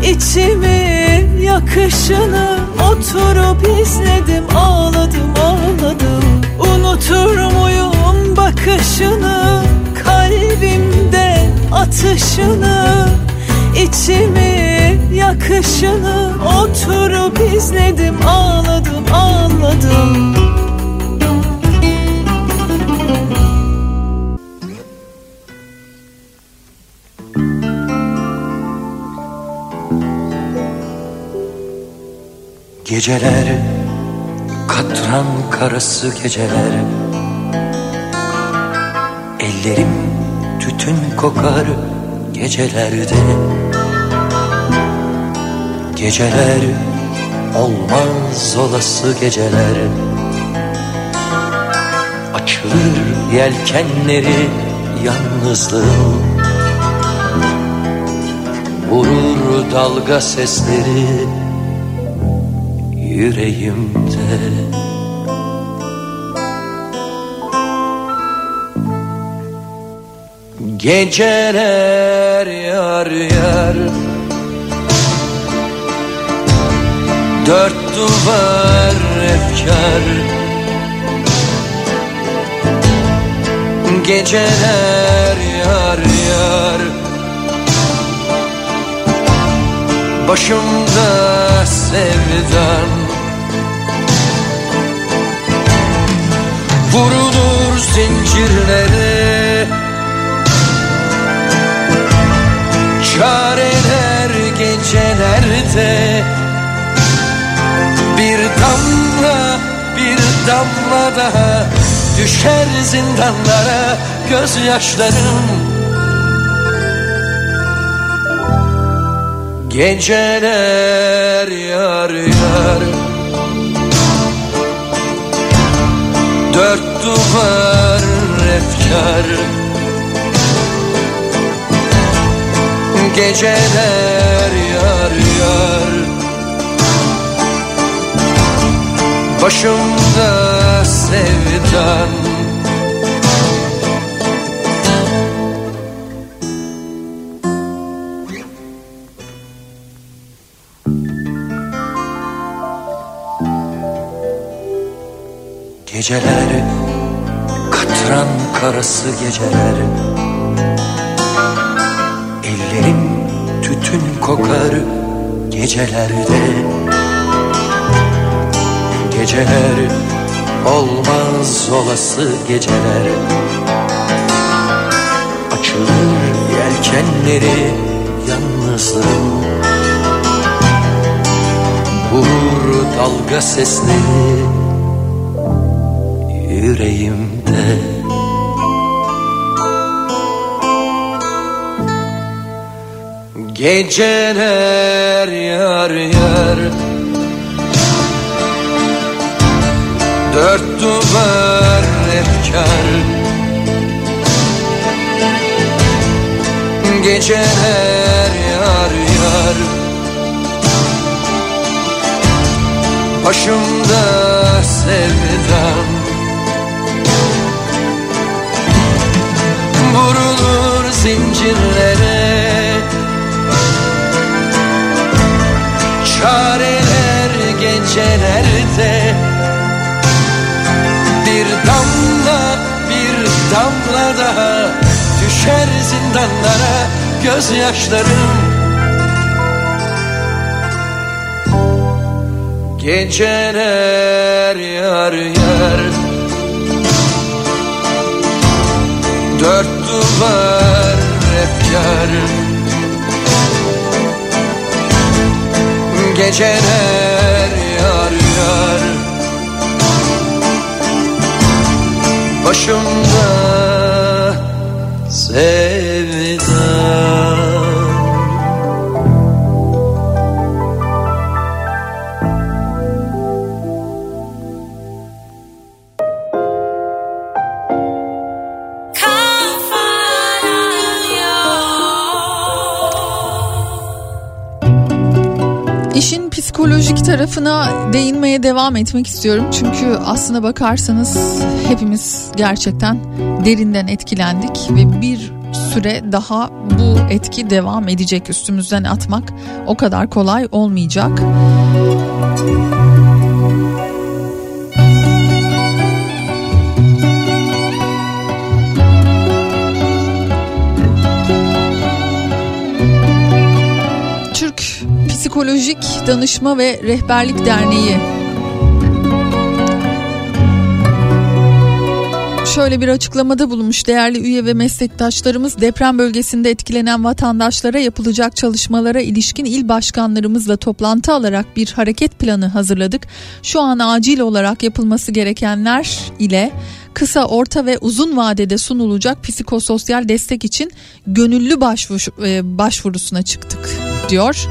içimi yakışını oturup izledim ağladım ağladım. Unutur muyum bakışını? Kalbimde atışını içimi yakışını oturup izledim ağladım ağladım Geceler katran karası geceler. Ellerim tütün kokar gecelerde. Geceler olmaz olası geceler. Açılır yelkenleri yalnızlığım. Vurur dalga sesleri yüreğimde. Geceler yar yar. Dört duvar efkar. Geceler yar yar. Başımda sevdan Vurulur zincirlere. Çareler gecelerde. Bir damla bir damla daha Düşer zindanlara gözyaşlarım Geceler yar yar Dört duvar efkar. Geceler yar yar. Başımda sevdan Geceler katran karası geceler Ellerim tütün kokar gecelerde. Geceler olmaz olası geceler. Açılır yelkenleri yalnızlığım. Vurur dalga sesleri yüreğimde. Geceler yar yar. Dört duvar efkar Geceler yar yar. Başımda sevdam zincirlere. Çareler gecelerde. Bir damla bir damla daha Düşer zindanlara gözyaşlarım. Geceler yar yar. Dört duvar efkar Geceler yar yar. Başımda sevdan psikolojik tarafına değinmeye devam etmek istiyorum. Çünkü aslına bakarsanız hepimiz gerçekten derinden etkilendik ve bir süre daha bu etki devam edecek. Üstümüzden atmak o kadar kolay olmayacak. Psikolojik Danışma ve Rehberlik Derneği şöyle bir açıklamada bulunmuş değerli üye ve meslektaşlarımız deprem bölgesinde etkilenen vatandaşlara yapılacak çalışmalara ilişkin il başkanlarımızla toplantı alarak bir hareket planı hazırladık. Şu an acil olarak yapılması gerekenler ile kısa, orta ve uzun vadede sunulacak psikososyal destek için gönüllü başvuru, e, başvurusuna çıktık diyor.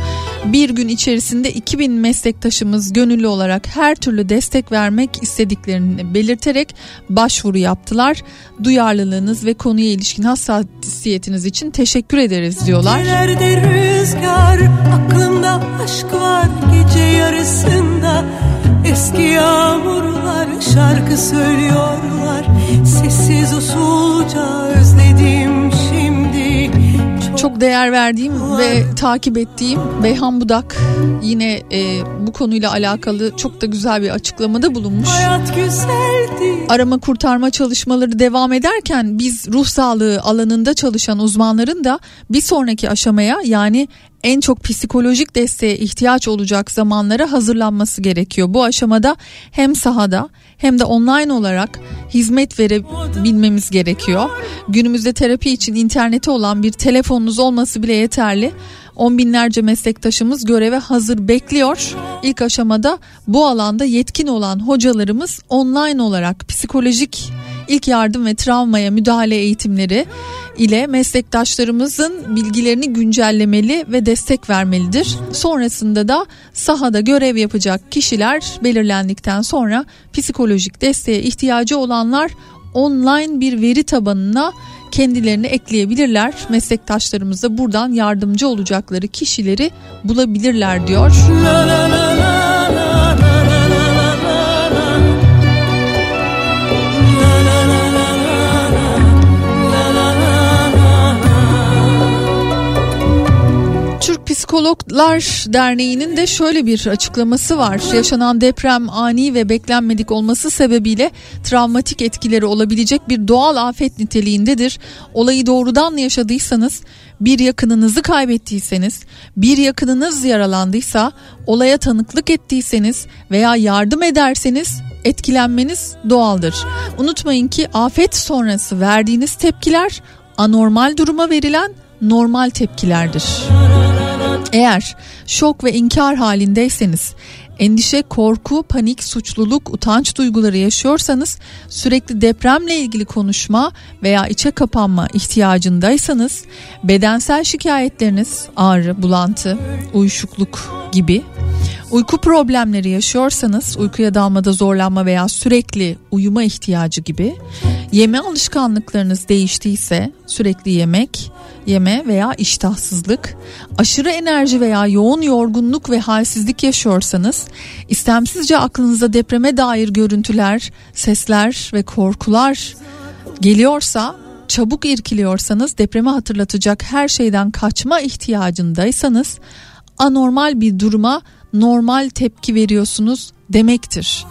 Bir gün içerisinde 2000 meslektaşımız gönüllü olarak her türlü destek vermek istediklerini belirterek başvuru yaptılar. Duyarlılığınız ve konuya ilişkin hassasiyetiniz için teşekkür ederiz diyorlar. Gecelerde rüzgar aklımda aşk var gece yarısında Eski yağmurlar şarkı söylüyorlar Sessiz usulca özledim şimdi Çok değer verdiğim ve takip ettiğim Beyhan Budak yine e, bu konuyla alakalı çok da güzel bir açıklamada bulunmuş. Arama kurtarma çalışmaları devam ederken biz ruh sağlığı alanında çalışan uzmanların da bir sonraki aşamaya yani en çok psikolojik desteğe ihtiyaç olacak zamanlara hazırlanması gerekiyor. Bu aşamada hem sahada hem de online olarak hizmet verebilmemiz gerekiyor. Günümüzde terapi için interneti olan bir telefonunuz olması bile yeterli. On binlerce meslektaşımız göreve hazır bekliyor. İlk aşamada bu alanda yetkin olan hocalarımız online olarak psikolojik ilk yardım ve travmaya müdahale eğitimleri ile meslektaşlarımızın bilgilerini güncellemeli ve destek vermelidir. Sonrasında da sahada görev yapacak kişiler belirlendikten sonra psikolojik desteğe ihtiyacı olanlar online bir veri tabanına kendilerini ekleyebilirler. Meslektaşlarımız da buradan yardımcı olacakları kişileri bulabilirler diyor. Türk Psikologlar Derneği'nin de şöyle bir açıklaması var. Yaşanan deprem ani ve beklenmedik olması sebebiyle travmatik etkileri olabilecek bir doğal afet niteliğindedir. Olayı doğrudan yaşadıysanız, bir yakınınızı kaybettiyseniz, bir yakınınız yaralandıysa, olaya tanıklık ettiyseniz veya yardım ederseniz etkilenmeniz doğaldır. Unutmayın ki afet sonrası verdiğiniz tepkiler anormal duruma verilen normal tepkilerdir. Eğer şok ve inkar halindeyseniz, endişe, korku, panik, suçluluk, utanç duyguları yaşıyorsanız, sürekli depremle ilgili konuşma veya içe kapanma ihtiyacındaysanız, bedensel şikayetleriniz, ağrı, bulantı, uyuşukluk gibi Uyku problemleri yaşıyorsanız uykuya dalmada zorlanma veya sürekli uyuma ihtiyacı gibi yeme alışkanlıklarınız değiştiyse sürekli yemek, yeme veya iştahsızlık, aşırı enerji veya yoğun yorgunluk ve halsizlik yaşıyorsanız, istemsizce aklınıza depreme dair görüntüler, sesler ve korkular geliyorsa, çabuk irkiliyorsanız, depremi hatırlatacak her şeyden kaçma ihtiyacındaysanız, anormal bir duruma normal tepki veriyorsunuz demektir.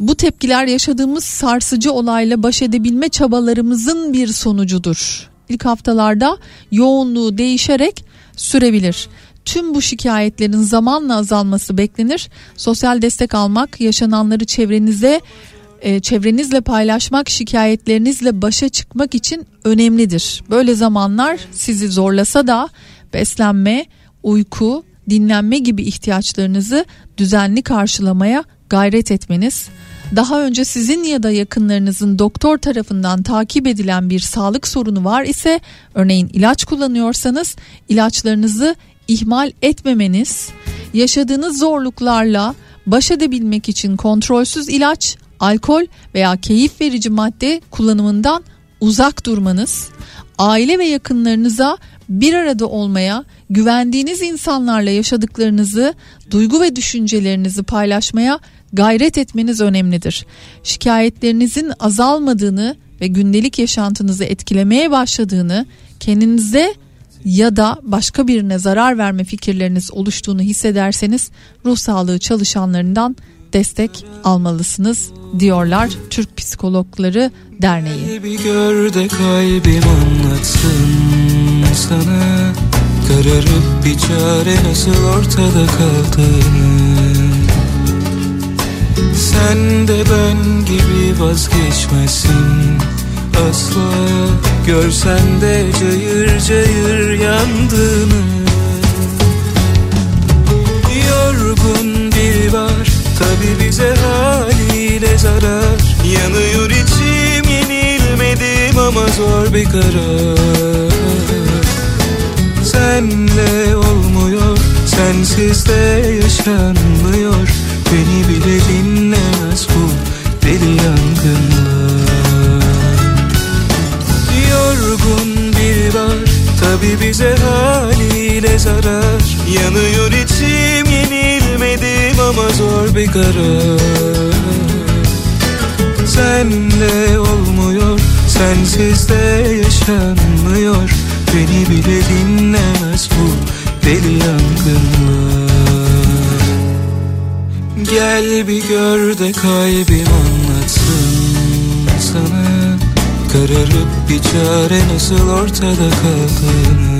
Bu tepkiler yaşadığımız sarsıcı olayla baş edebilme çabalarımızın bir sonucudur. İlk haftalarda yoğunluğu değişerek sürebilir. Tüm bu şikayetlerin zamanla azalması beklenir. Sosyal destek almak, yaşananları çevrenize e, çevrenizle paylaşmak, şikayetlerinizle başa çıkmak için önemlidir. Böyle zamanlar sizi zorlasa da beslenme, uyku, dinlenme gibi ihtiyaçlarınızı düzenli karşılamaya gayret etmeniz, daha önce sizin ya da yakınlarınızın doktor tarafından takip edilen bir sağlık sorunu var ise örneğin ilaç kullanıyorsanız ilaçlarınızı ihmal etmemeniz, yaşadığınız zorluklarla baş edebilmek için kontrolsüz ilaç, alkol veya keyif verici madde kullanımından uzak durmanız, aile ve yakınlarınıza bir arada olmaya, güvendiğiniz insanlarla yaşadıklarınızı, duygu ve düşüncelerinizi paylaşmaya gayret etmeniz önemlidir. Şikayetlerinizin azalmadığını ve gündelik yaşantınızı etkilemeye başladığını, kendinize ya da başka birine zarar verme fikirleriniz oluştuğunu hissederseniz ruh sağlığı çalışanlarından destek almalısınız diyorlar Türk Psikologları Derneği. Bir gör de kalbim anlatsın sana Kararıp bir çare nasıl ortada kaldığını Sen de ben gibi vazgeçmezsin asla Görsen de cayır cayır yandığını. Yorgun biri var tabi bize haliyle zarar. Yanıyor içim yenilmedim ama zor bir karar. Senle olmuyor sensiz de yaşanmıyor Beni bile dinlemez bu deli yangınlar Yorgun biri var tabi bize haliyle zarar. Yanıyor içim yenilmedim ama zor bir karar. Senle olmuyor sensiz de yaşanmıyor. Beni bile dinlemez bu deli yangınlar Gel bir gör de kalbim anlatsın sana. Kararıp bir çare nasıl ortada kaldığını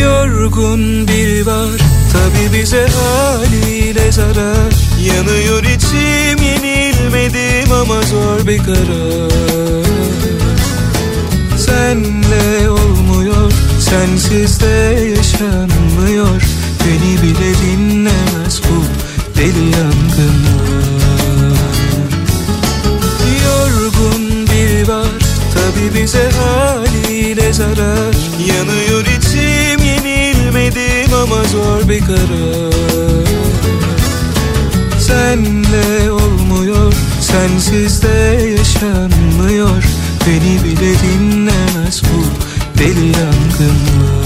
Yorgun biri var tabi bize haliyle zarar. Yanıyor içim yenilmedim ama zor bir karar. Senle olmuyor sensiz de yaşanmıyor Beni bile dinlemez bu deli yangınlar Yorgun biri var tabi bize haliyle zarar. Yanıyor içim yenilmedim ama zor bir karar. Senle olmuyor sensiz de yaşanmıyor. Beni bile dinlemez bu deli yangınlar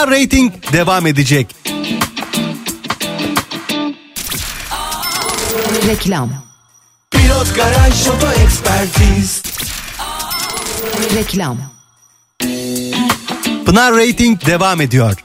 Kafa Rating devam edecek. Reklam Pilot Garaj Oto Ekspertiz Reklam Pınar Rating devam ediyor.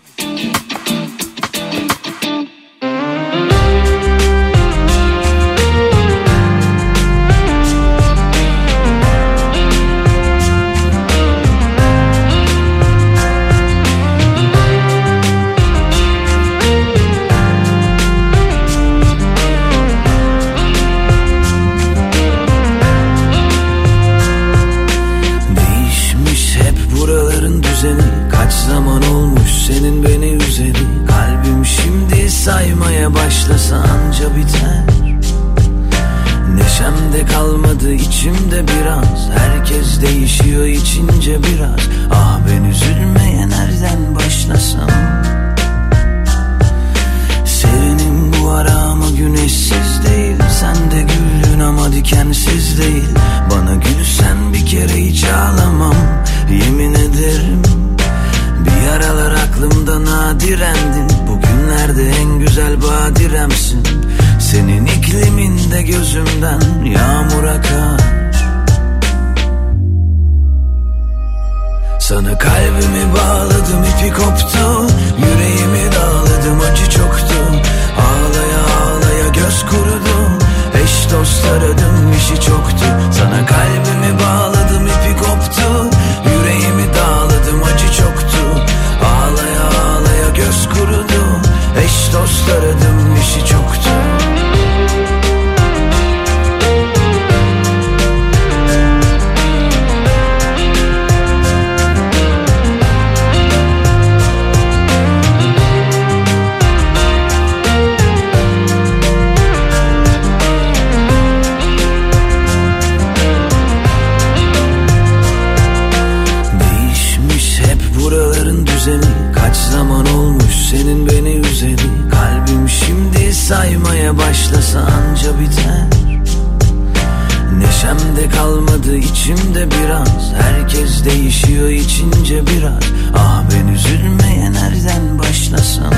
biraz Herkes değişiyor içince biraz. Ah ben üzülmeye nereden başlasam?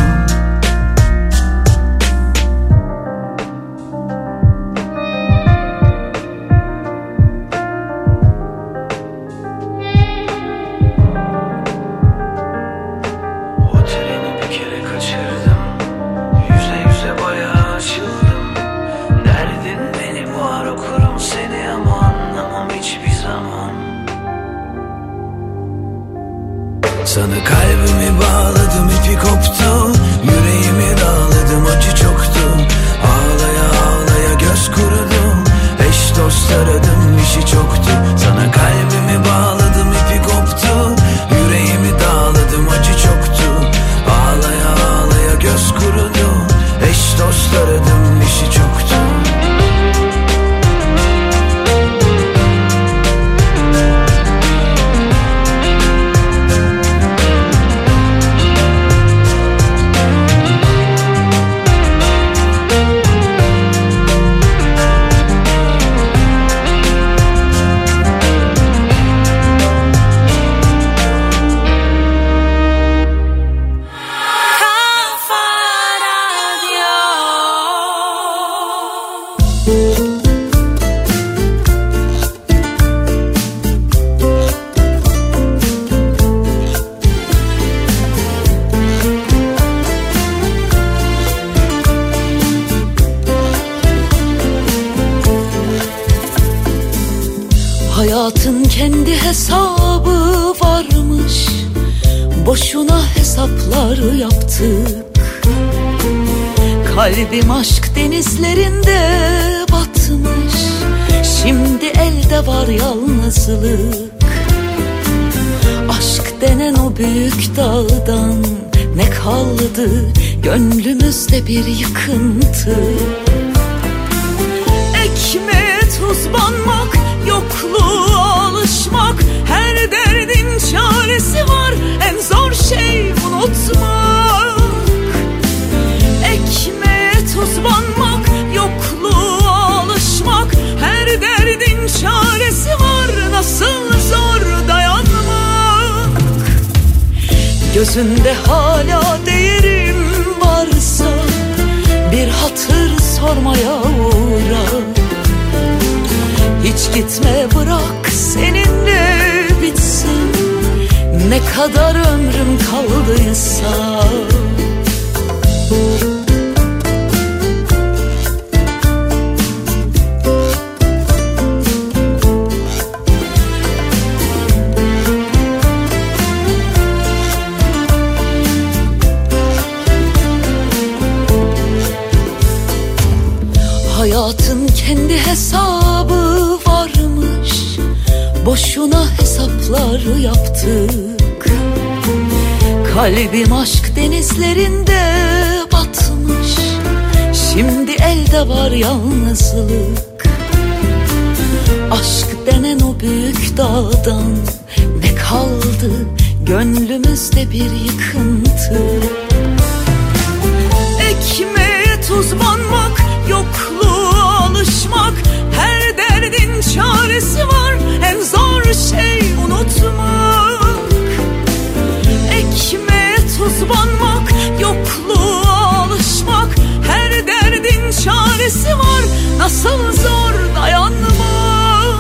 Yalnızlık. Aşk denen o büyük dağdan Ne kaldı? Gönlümüzde bir yıkıntı. Ekmeğe tuz banmak, yokluğa alışmak. Her derdin çaresi var, en zor şey unutmak. Ekmeğe tuz banmak, yokluğa nasıl zor dayanmak?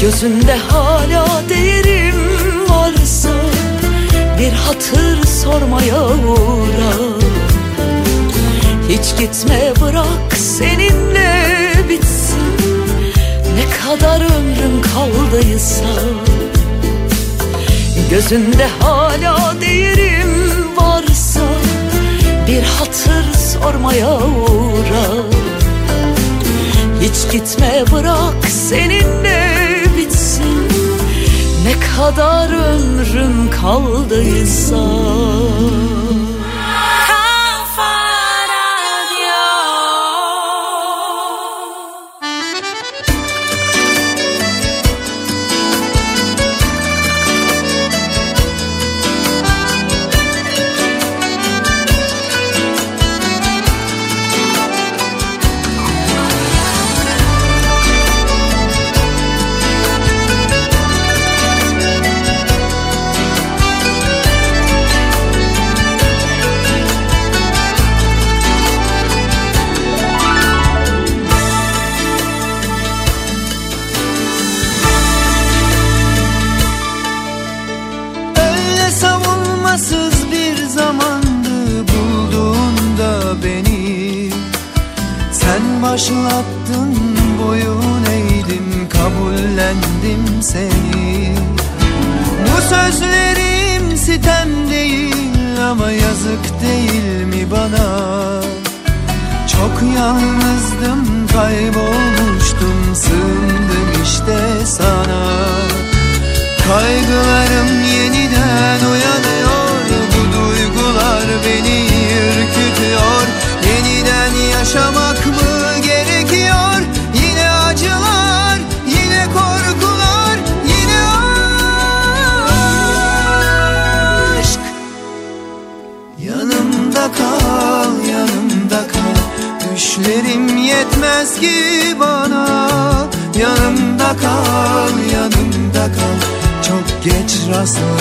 Gözünde hala değerim varsa Bir hatır sormaya uğra Hiç gitme bırak seninle bitsin. Ne kadar ömrüm kaldıysa. Gözünde hala değerim varsa Bir hatır sormaya uğra hiç gitme bırak seninle bitsin. Ne kadar ömrüm kaldıysa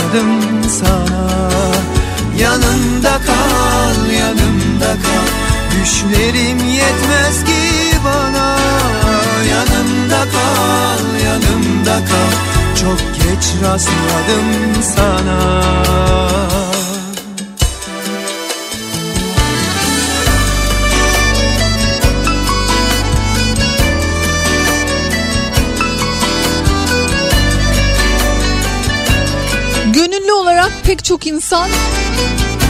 rastladım sana. Yanımda kal, yanımda kal. Düşlerim yetmez ki bana. Yanımda kal, yanımda kal. Çok geç rastladım sana pek çok insan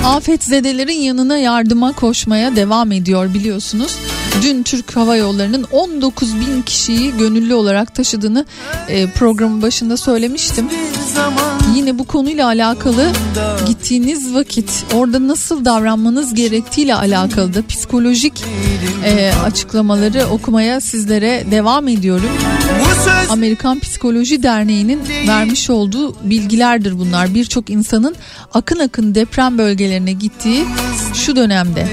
afetzedelerin yanına yardıma koşmaya devam ediyor biliyorsunuz. Dün Türk Hava Yolları'nın 19 bin kişiyi gönüllü olarak taşıdığını e, programın başında söylemiştim. Yine bu konuyla alakalı gittiğiniz vakit orada nasıl davranmanız gerektiğiyle alakalı da psikolojik e, açıklamaları okumaya sizlere devam ediyorum. Amerikan Psikoloji Derneği'nin vermiş olduğu bilgilerdir bunlar. Birçok insanın akın akın deprem bölgelerine gittiği şu dönemde.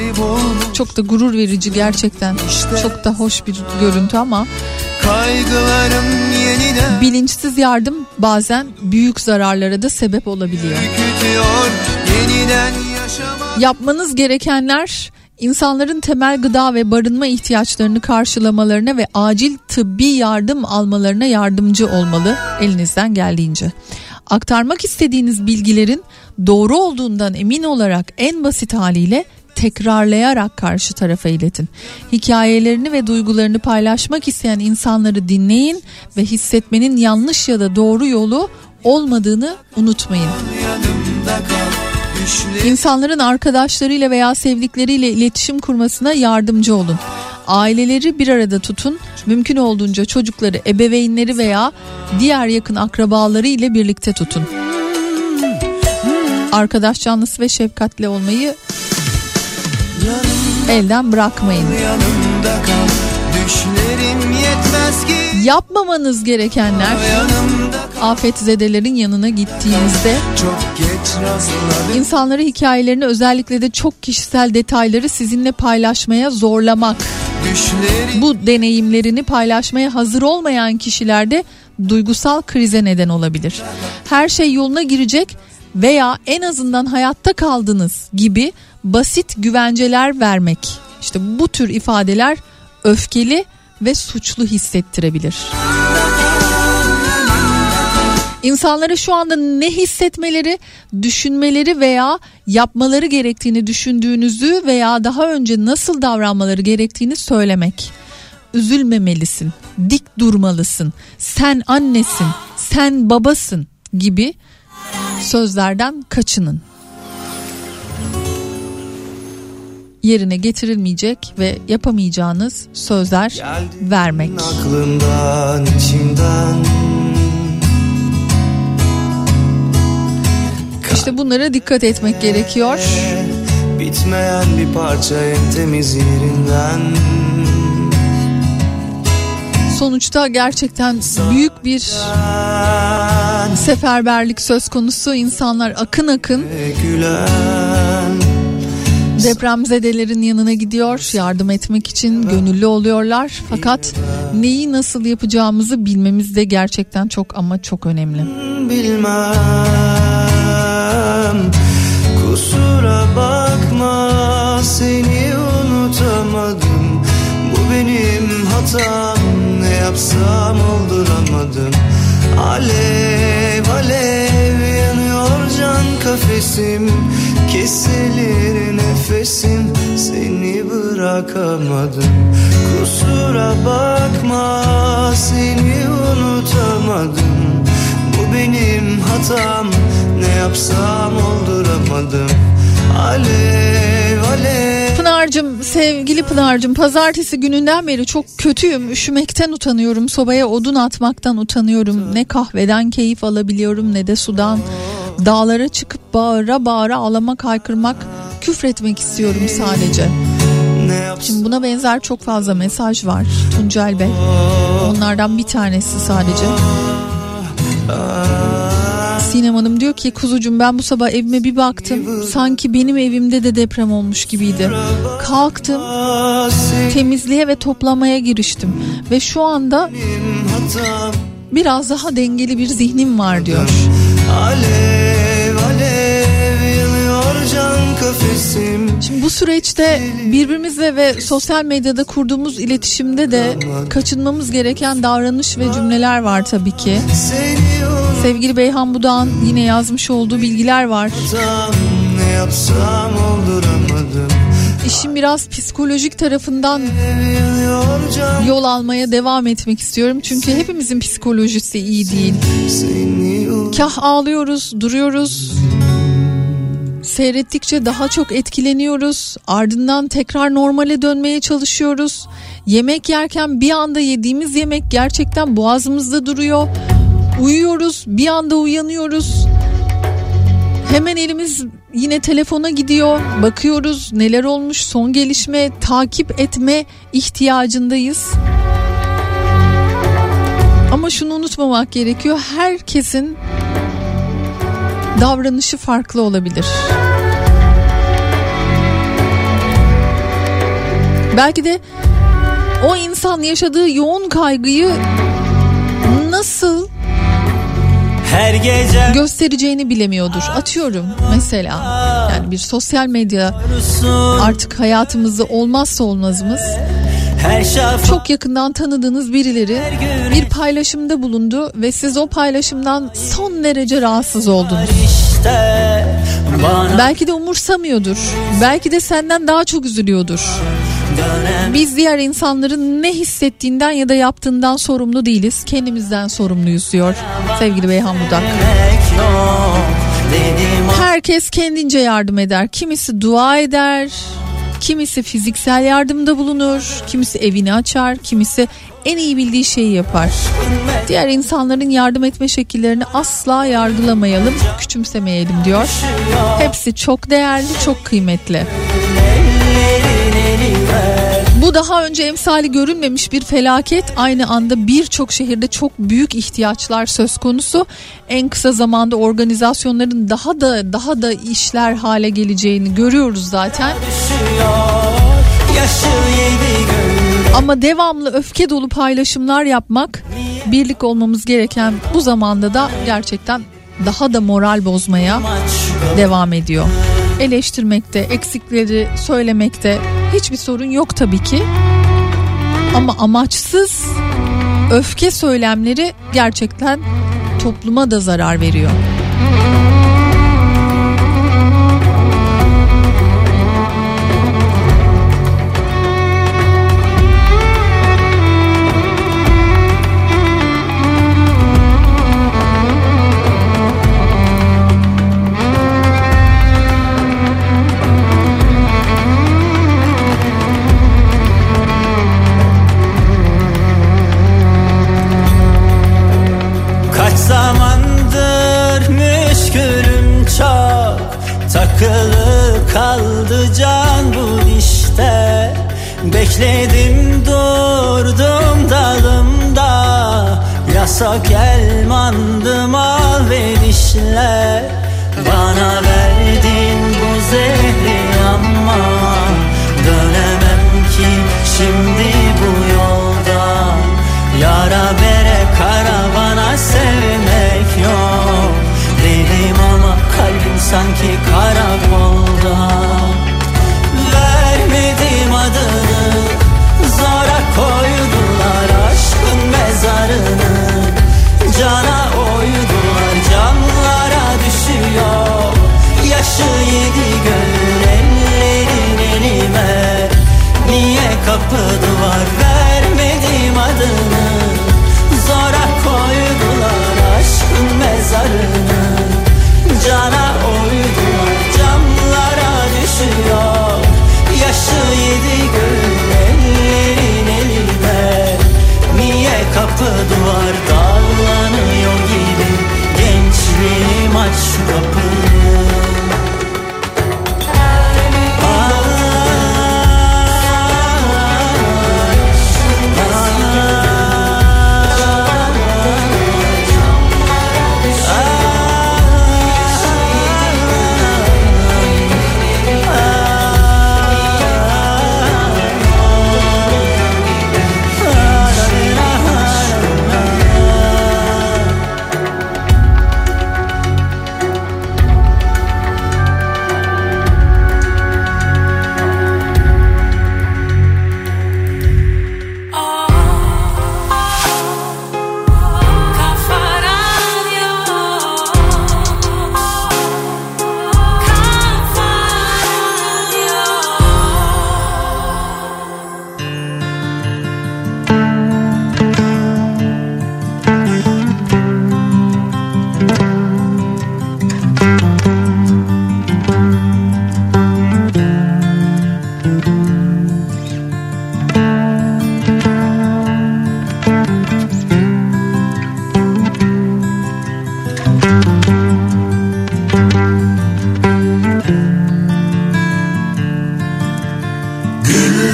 Çok da gurur verici gerçekten. Çok da hoş bir görüntü ama Kaygılarım yeniden bilinçsiz yardım bazen büyük zararlara da sebep olabiliyor. Yapmanız gerekenler insanların temel gıda ve barınma ihtiyaçlarını karşılamalarına ve acil tıbbi yardım almalarına yardımcı olmalı elinizden geldiğince. Aktarmak istediğiniz bilgilerin doğru olduğundan emin olarak en basit haliyle tekrarlayarak karşı tarafa iletin. Hikayelerini ve duygularını paylaşmak isteyen insanları dinleyin ve hissetmenin yanlış ya da doğru yolu olmadığını unutmayın. İnsanların arkadaşlarıyla veya sevdikleriyle iletişim kurmasına yardımcı olun. Aileleri bir arada tutun. Mümkün olduğunca çocukları ebeveynleri veya diğer yakın akrabaları ile birlikte tutun. Arkadaş canlısı ve şefkatli olmayı elden bırakmayın. Kal Yapmamanız gerekenler afetzedelerin yanına gittiğinizde insanları hikayelerini özellikle de çok kişisel detayları sizinle paylaşmaya zorlamak. Düşlerim Bu deneyimlerini paylaşmaya hazır olmayan kişilerde duygusal krize neden olabilir. Her şey yoluna girecek veya en azından hayatta kaldınız gibi basit güvenceler vermek. İşte bu tür ifadeler öfkeli ve suçlu hissettirebilir. İnsanlara şu anda ne hissetmeleri, düşünmeleri veya yapmaları gerektiğini düşündüğünüzü veya daha önce nasıl davranmaları gerektiğini söylemek. Üzülmemelisin, dik durmalısın, sen annesin, sen babasın gibi sözlerden kaçının. Yerine getirilmeyecek ve yapamayacağınız sözler vermek. aklımdan içimden İşte bunlara dikkat etmek gerekiyor. Bitmeyen bir parça en temiz yerinden Sonuçta gerçekten büyük bir seferberlik söz konusu. İnsanlar akın akın gülen depremzedelerin yanına gidiyor yardım etmek için gönüllü oluyorlar. Fakat neyi nasıl yapacağımızı bilmemiz de gerçekten çok ama çok önemli. bilmem. Kusura bakma seni unutamadım. Bu benim hatam. Ne yapsam olduramadım. Alev alev yanıyor can kafesim. Kesilir bırakamadım. Kusura bakma seni unutamadım. Bu benim hatam ne yapsam olduramadım. Alev alev. Pınar'cığım sevgili Pınar'cığım pazartesi gününden beri çok kötüyüm. Üşümekten utanıyorum sobaya odun atmaktan utanıyorum. Ne kahveden keyif alabiliyorum ne de sudan. Dağlara çıkıp bağıra bağıra ağlamak haykırmak küfretmek istiyorum sadece. Yapsam Şimdi buna benzer çok fazla mesaj var Tuncel Bey onlardan bir tanesi sadece. Sinem Hanım diyor ki kuzucum ben bu sabah evime bir baktım sanki benim evimde de deprem olmuş gibiydi. Kalktım temizliğe ve toplamaya giriştim ve şu anda biraz daha dengeli bir zihnim var diyor. Alev Şimdi bu süreçte birbirimizle ve sosyal medyada kurduğumuz iletişimde de kaçınmamız gereken davranış ve cümleler var tabii ki. Sevgili Beyhan Budağ'ın yine yazmış olduğu bilgiler var. İşin biraz psikolojik tarafından yol almaya devam etmek istiyorum. Çünkü hepimizin psikolojisi iyi değil. Kah ağlıyoruz, duruyoruz. Seyrettikçe daha çok etkileniyoruz. Ardından tekrar normale dönmeye çalışıyoruz. Yemek yerken bir anda yediğimiz yemek gerçekten boğazımızda duruyor. Uyuyoruz, bir anda uyanıyoruz. Hemen elimiz yine telefona gidiyor. Bakıyoruz neler olmuş, son gelişme, takip etme ihtiyacındayız. Ama şunu unutmamak gerekiyor. Herkesin davranışı farklı olabilir. Belki de o insan yaşadığı yoğun kaygıyı nasıl Her gece göstereceğini bilemiyordur. Atıyorum mesela yani bir sosyal medya artık hayatımızda olmazsa olmazımız. Çok yakından tanıdığınız birileri bir paylaşımda bulundu ve siz o paylaşımdan son derece rahatsız oldunuz. Belki de umursamıyordur. Belki de senden daha çok üzülüyordur. Biz diğer insanların ne hissettiğinden ya da yaptığından sorumlu değiliz. Kendimizden sorumluyuz diyor sevgili Beyhan Budak. Herkes kendince yardım eder. Kimisi dua eder, kimisi fiziksel yardımda bulunur, kimisi evini açar, kimisi en iyi bildiği şeyi yapar. Diğer insanların yardım etme şekillerini asla yargılamayalım, küçümsemeyelim diyor. Hepsi çok değerli, çok kıymetli. Bu daha önce emsali görünmemiş bir felaket. Aynı anda birçok şehirde çok büyük ihtiyaçlar söz konusu. En kısa zamanda organizasyonların daha da daha da işler hale geleceğini görüyoruz zaten. Ama devamlı öfke dolu paylaşımlar yapmak birlik olmamız gereken bu zamanda da gerçekten daha da moral bozmaya devam ediyor. Eleştirmekte, eksikleri söylemekte hiçbir sorun yok tabii ki. Ama amaçsız öfke söylemleri gerçekten topluma da zarar veriyor.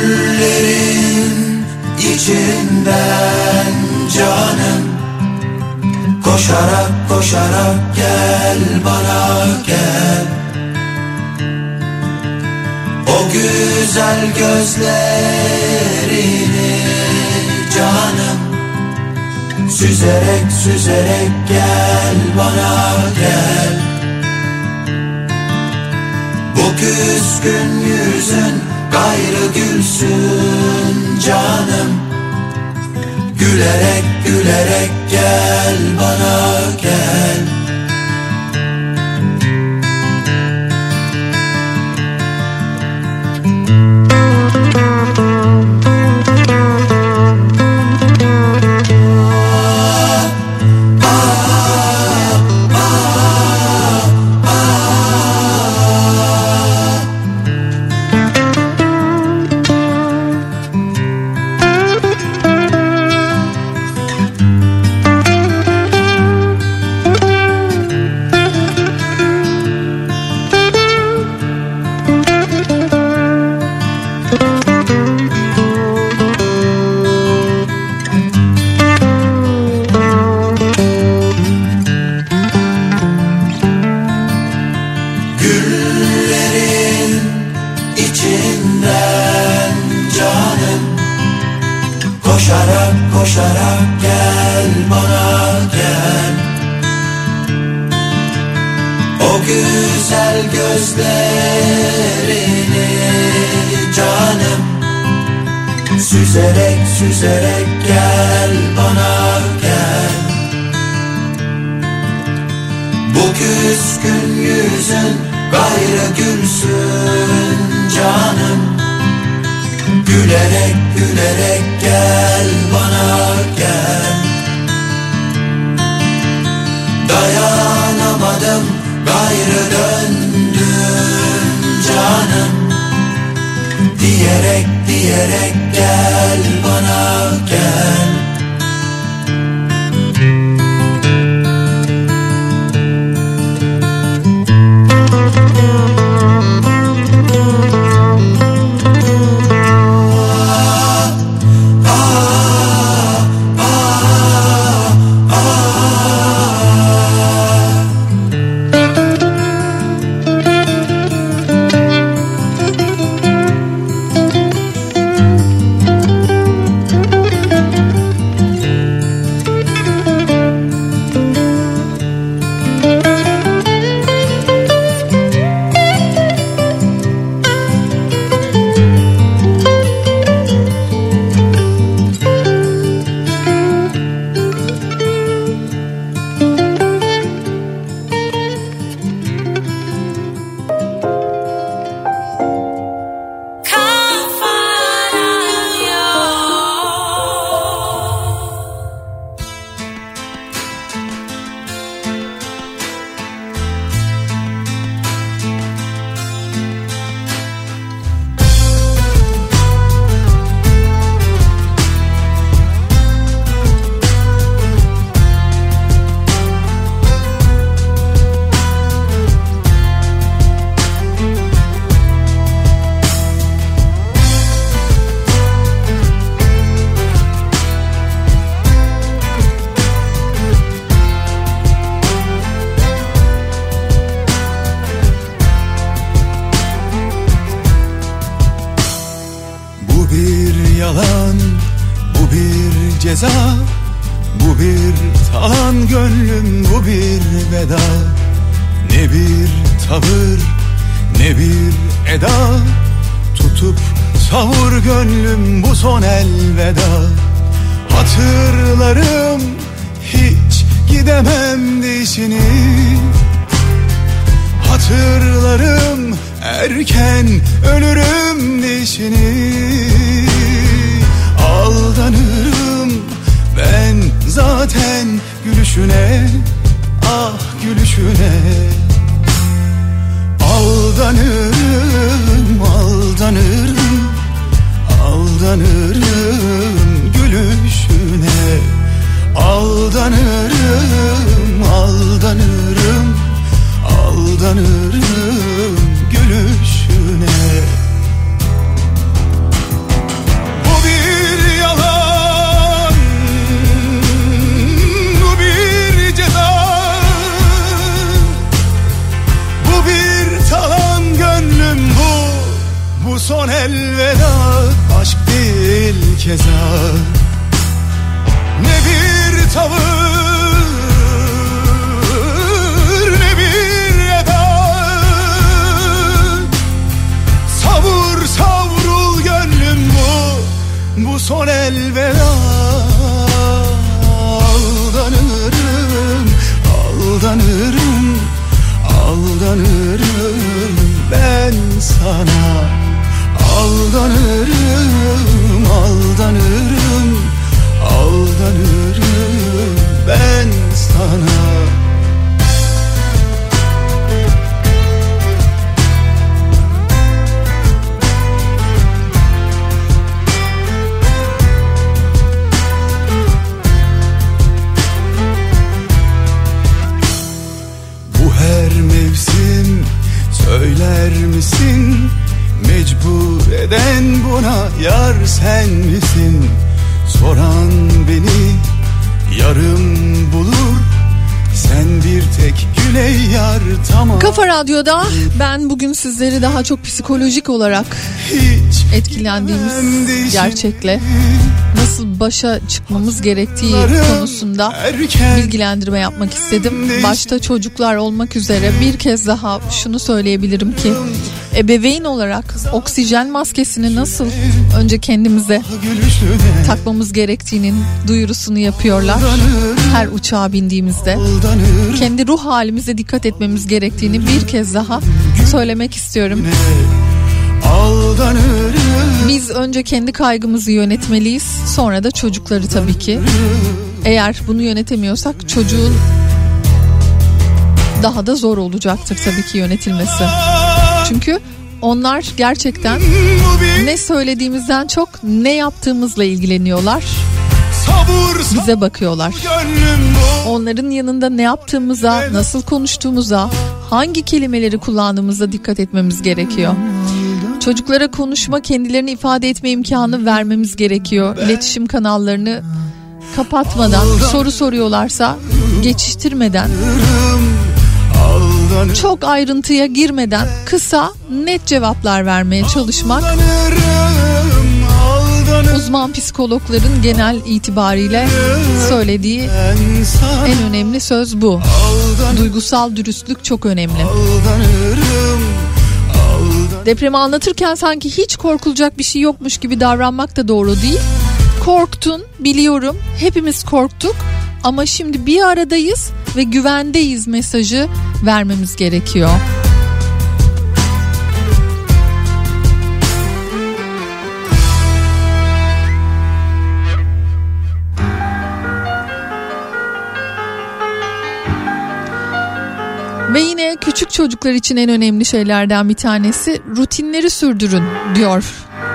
Güllerin içinden canım. Koşarak koşarak gel bana gel. O güzel gözlerini canım. Süzerek süzerek gel bana gel. Bu küskün yüzün gayrı gülsün canım. Gülerek gülerek gel bana gel. yüzerek gel bana gel. Bu küskün yüzün gayrı gülsün canım. Gülerek gülerek gel bana gel. Dayanamadım gayrı döndüm canım. Diyerek diyerek gel bana gel. Sizleri daha çok psikolojik olarak Hiç etkilendiğimiz gerçekle nasıl başa çıkmamız gerektiği konusunda bilgilendirme yapmak istedim. Başta çocuklar olmak üzere bir kez daha şunu söyleyebilirim ki ebeveyn olarak oksijen maskesini nasıl önce kendimize takmamız gerektiğinin duyurusunu yapıyorlar. Her uçağa bindiğimizde kendi ruh halimize dikkat etmemiz gerektiğini bir kez daha söylemek istiyorum. Biz önce kendi kaygımızı yönetmeliyiz. Sonra da çocukları tabii ki. Eğer bunu yönetemiyorsak çocuğun daha da zor olacaktır tabii ki yönetilmesi. Çünkü onlar gerçekten ne söylediğimizden çok ne yaptığımızla ilgileniyorlar. Bize bakıyorlar. Onların yanında ne yaptığımıza, nasıl konuştuğumuza, hangi kelimeleri kullandığımıza dikkat etmemiz gerekiyor. Çocuklara konuşma, kendilerini ifade etme imkanı vermemiz gerekiyor. İletişim kanallarını kapatmadan, soru soruyorlarsa geçiştirmeden, çok ayrıntıya girmeden kısa, net cevaplar vermeye çalışmak uzman psikologların genel itibariyle söylediği en önemli söz bu. Duygusal dürüstlük çok önemli. Depremi anlatırken sanki hiç korkulacak bir şey yokmuş gibi davranmak da doğru değil. Korktun biliyorum hepimiz korktuk ama şimdi bir aradayız ve güvendeyiz mesajı vermemiz gerekiyor. Ve yine küçük çocuklar için en önemli şeylerden bir tanesi rutinleri sürdürün diyor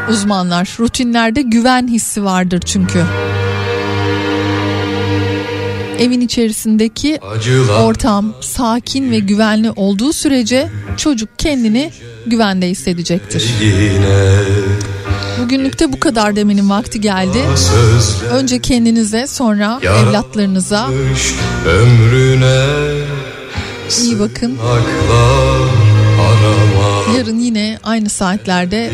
uzmanlar. Rutinlerde güven hissi vardır çünkü. Evin içerisindeki Acılar ortam sakin ve güvenli olduğu sürece çocuk kendini güvende hissedecektir. yine Bugünlükte bu kadar demenin vakti geldi. Önce kendinize sonra evlatlarınıza ömrüne iyi bakın. Yarın yine aynı saatlerde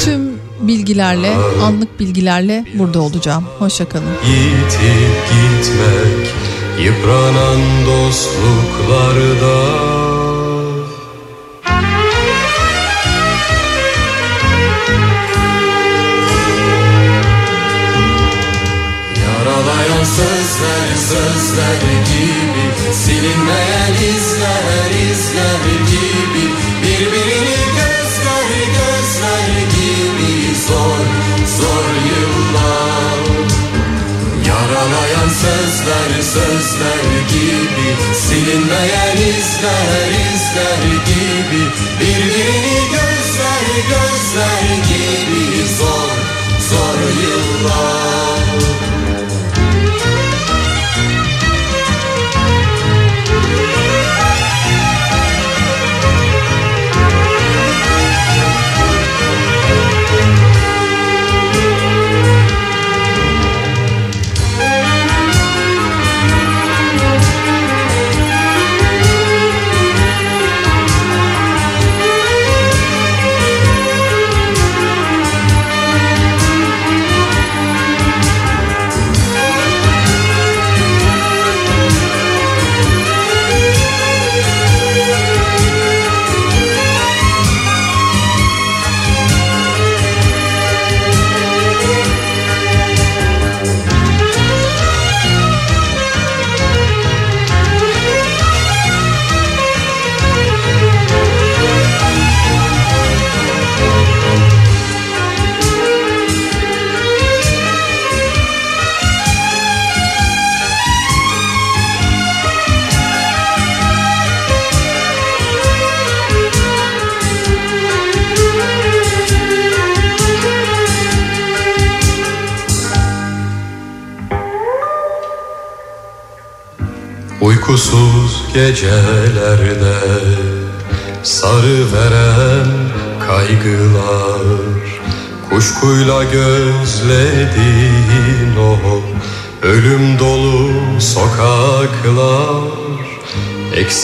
tüm bilgilerle, anlık bilgilerle burada olacağım. Hoşçakalın. Yitip gitmek Yıpranan dostluklarda Yaralayan sözler sözler gibi Silinmeyen izler izler gibi Birbirini Zor zor yıllar. Yaralayan sözler sözler gibi Silinmeyen izler izler gibi. Birbirini gözler gözler gibi. Zor zor yıllar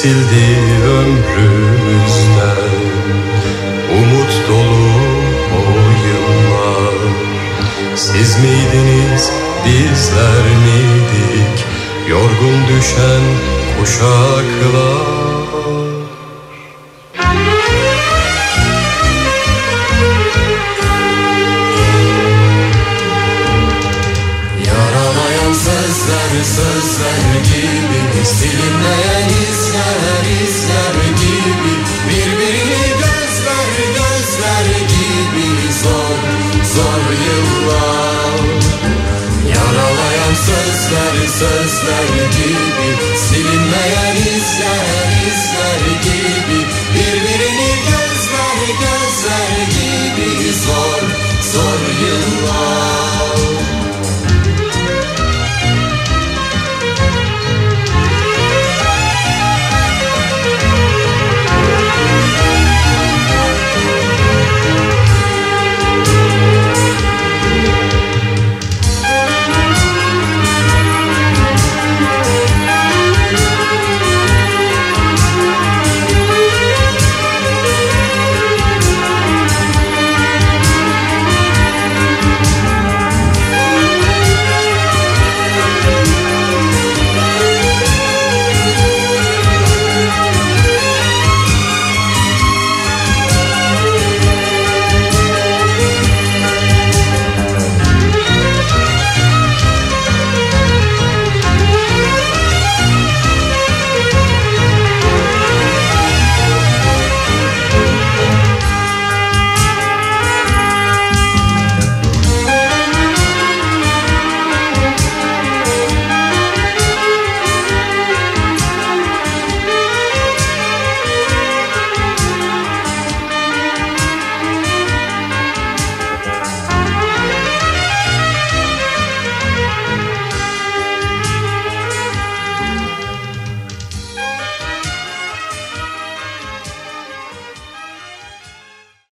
sildi ömrümüzden. Umut dolu o yıllar. Siz miydiniz bizler miydik? Yorgun düşen kuşaklar.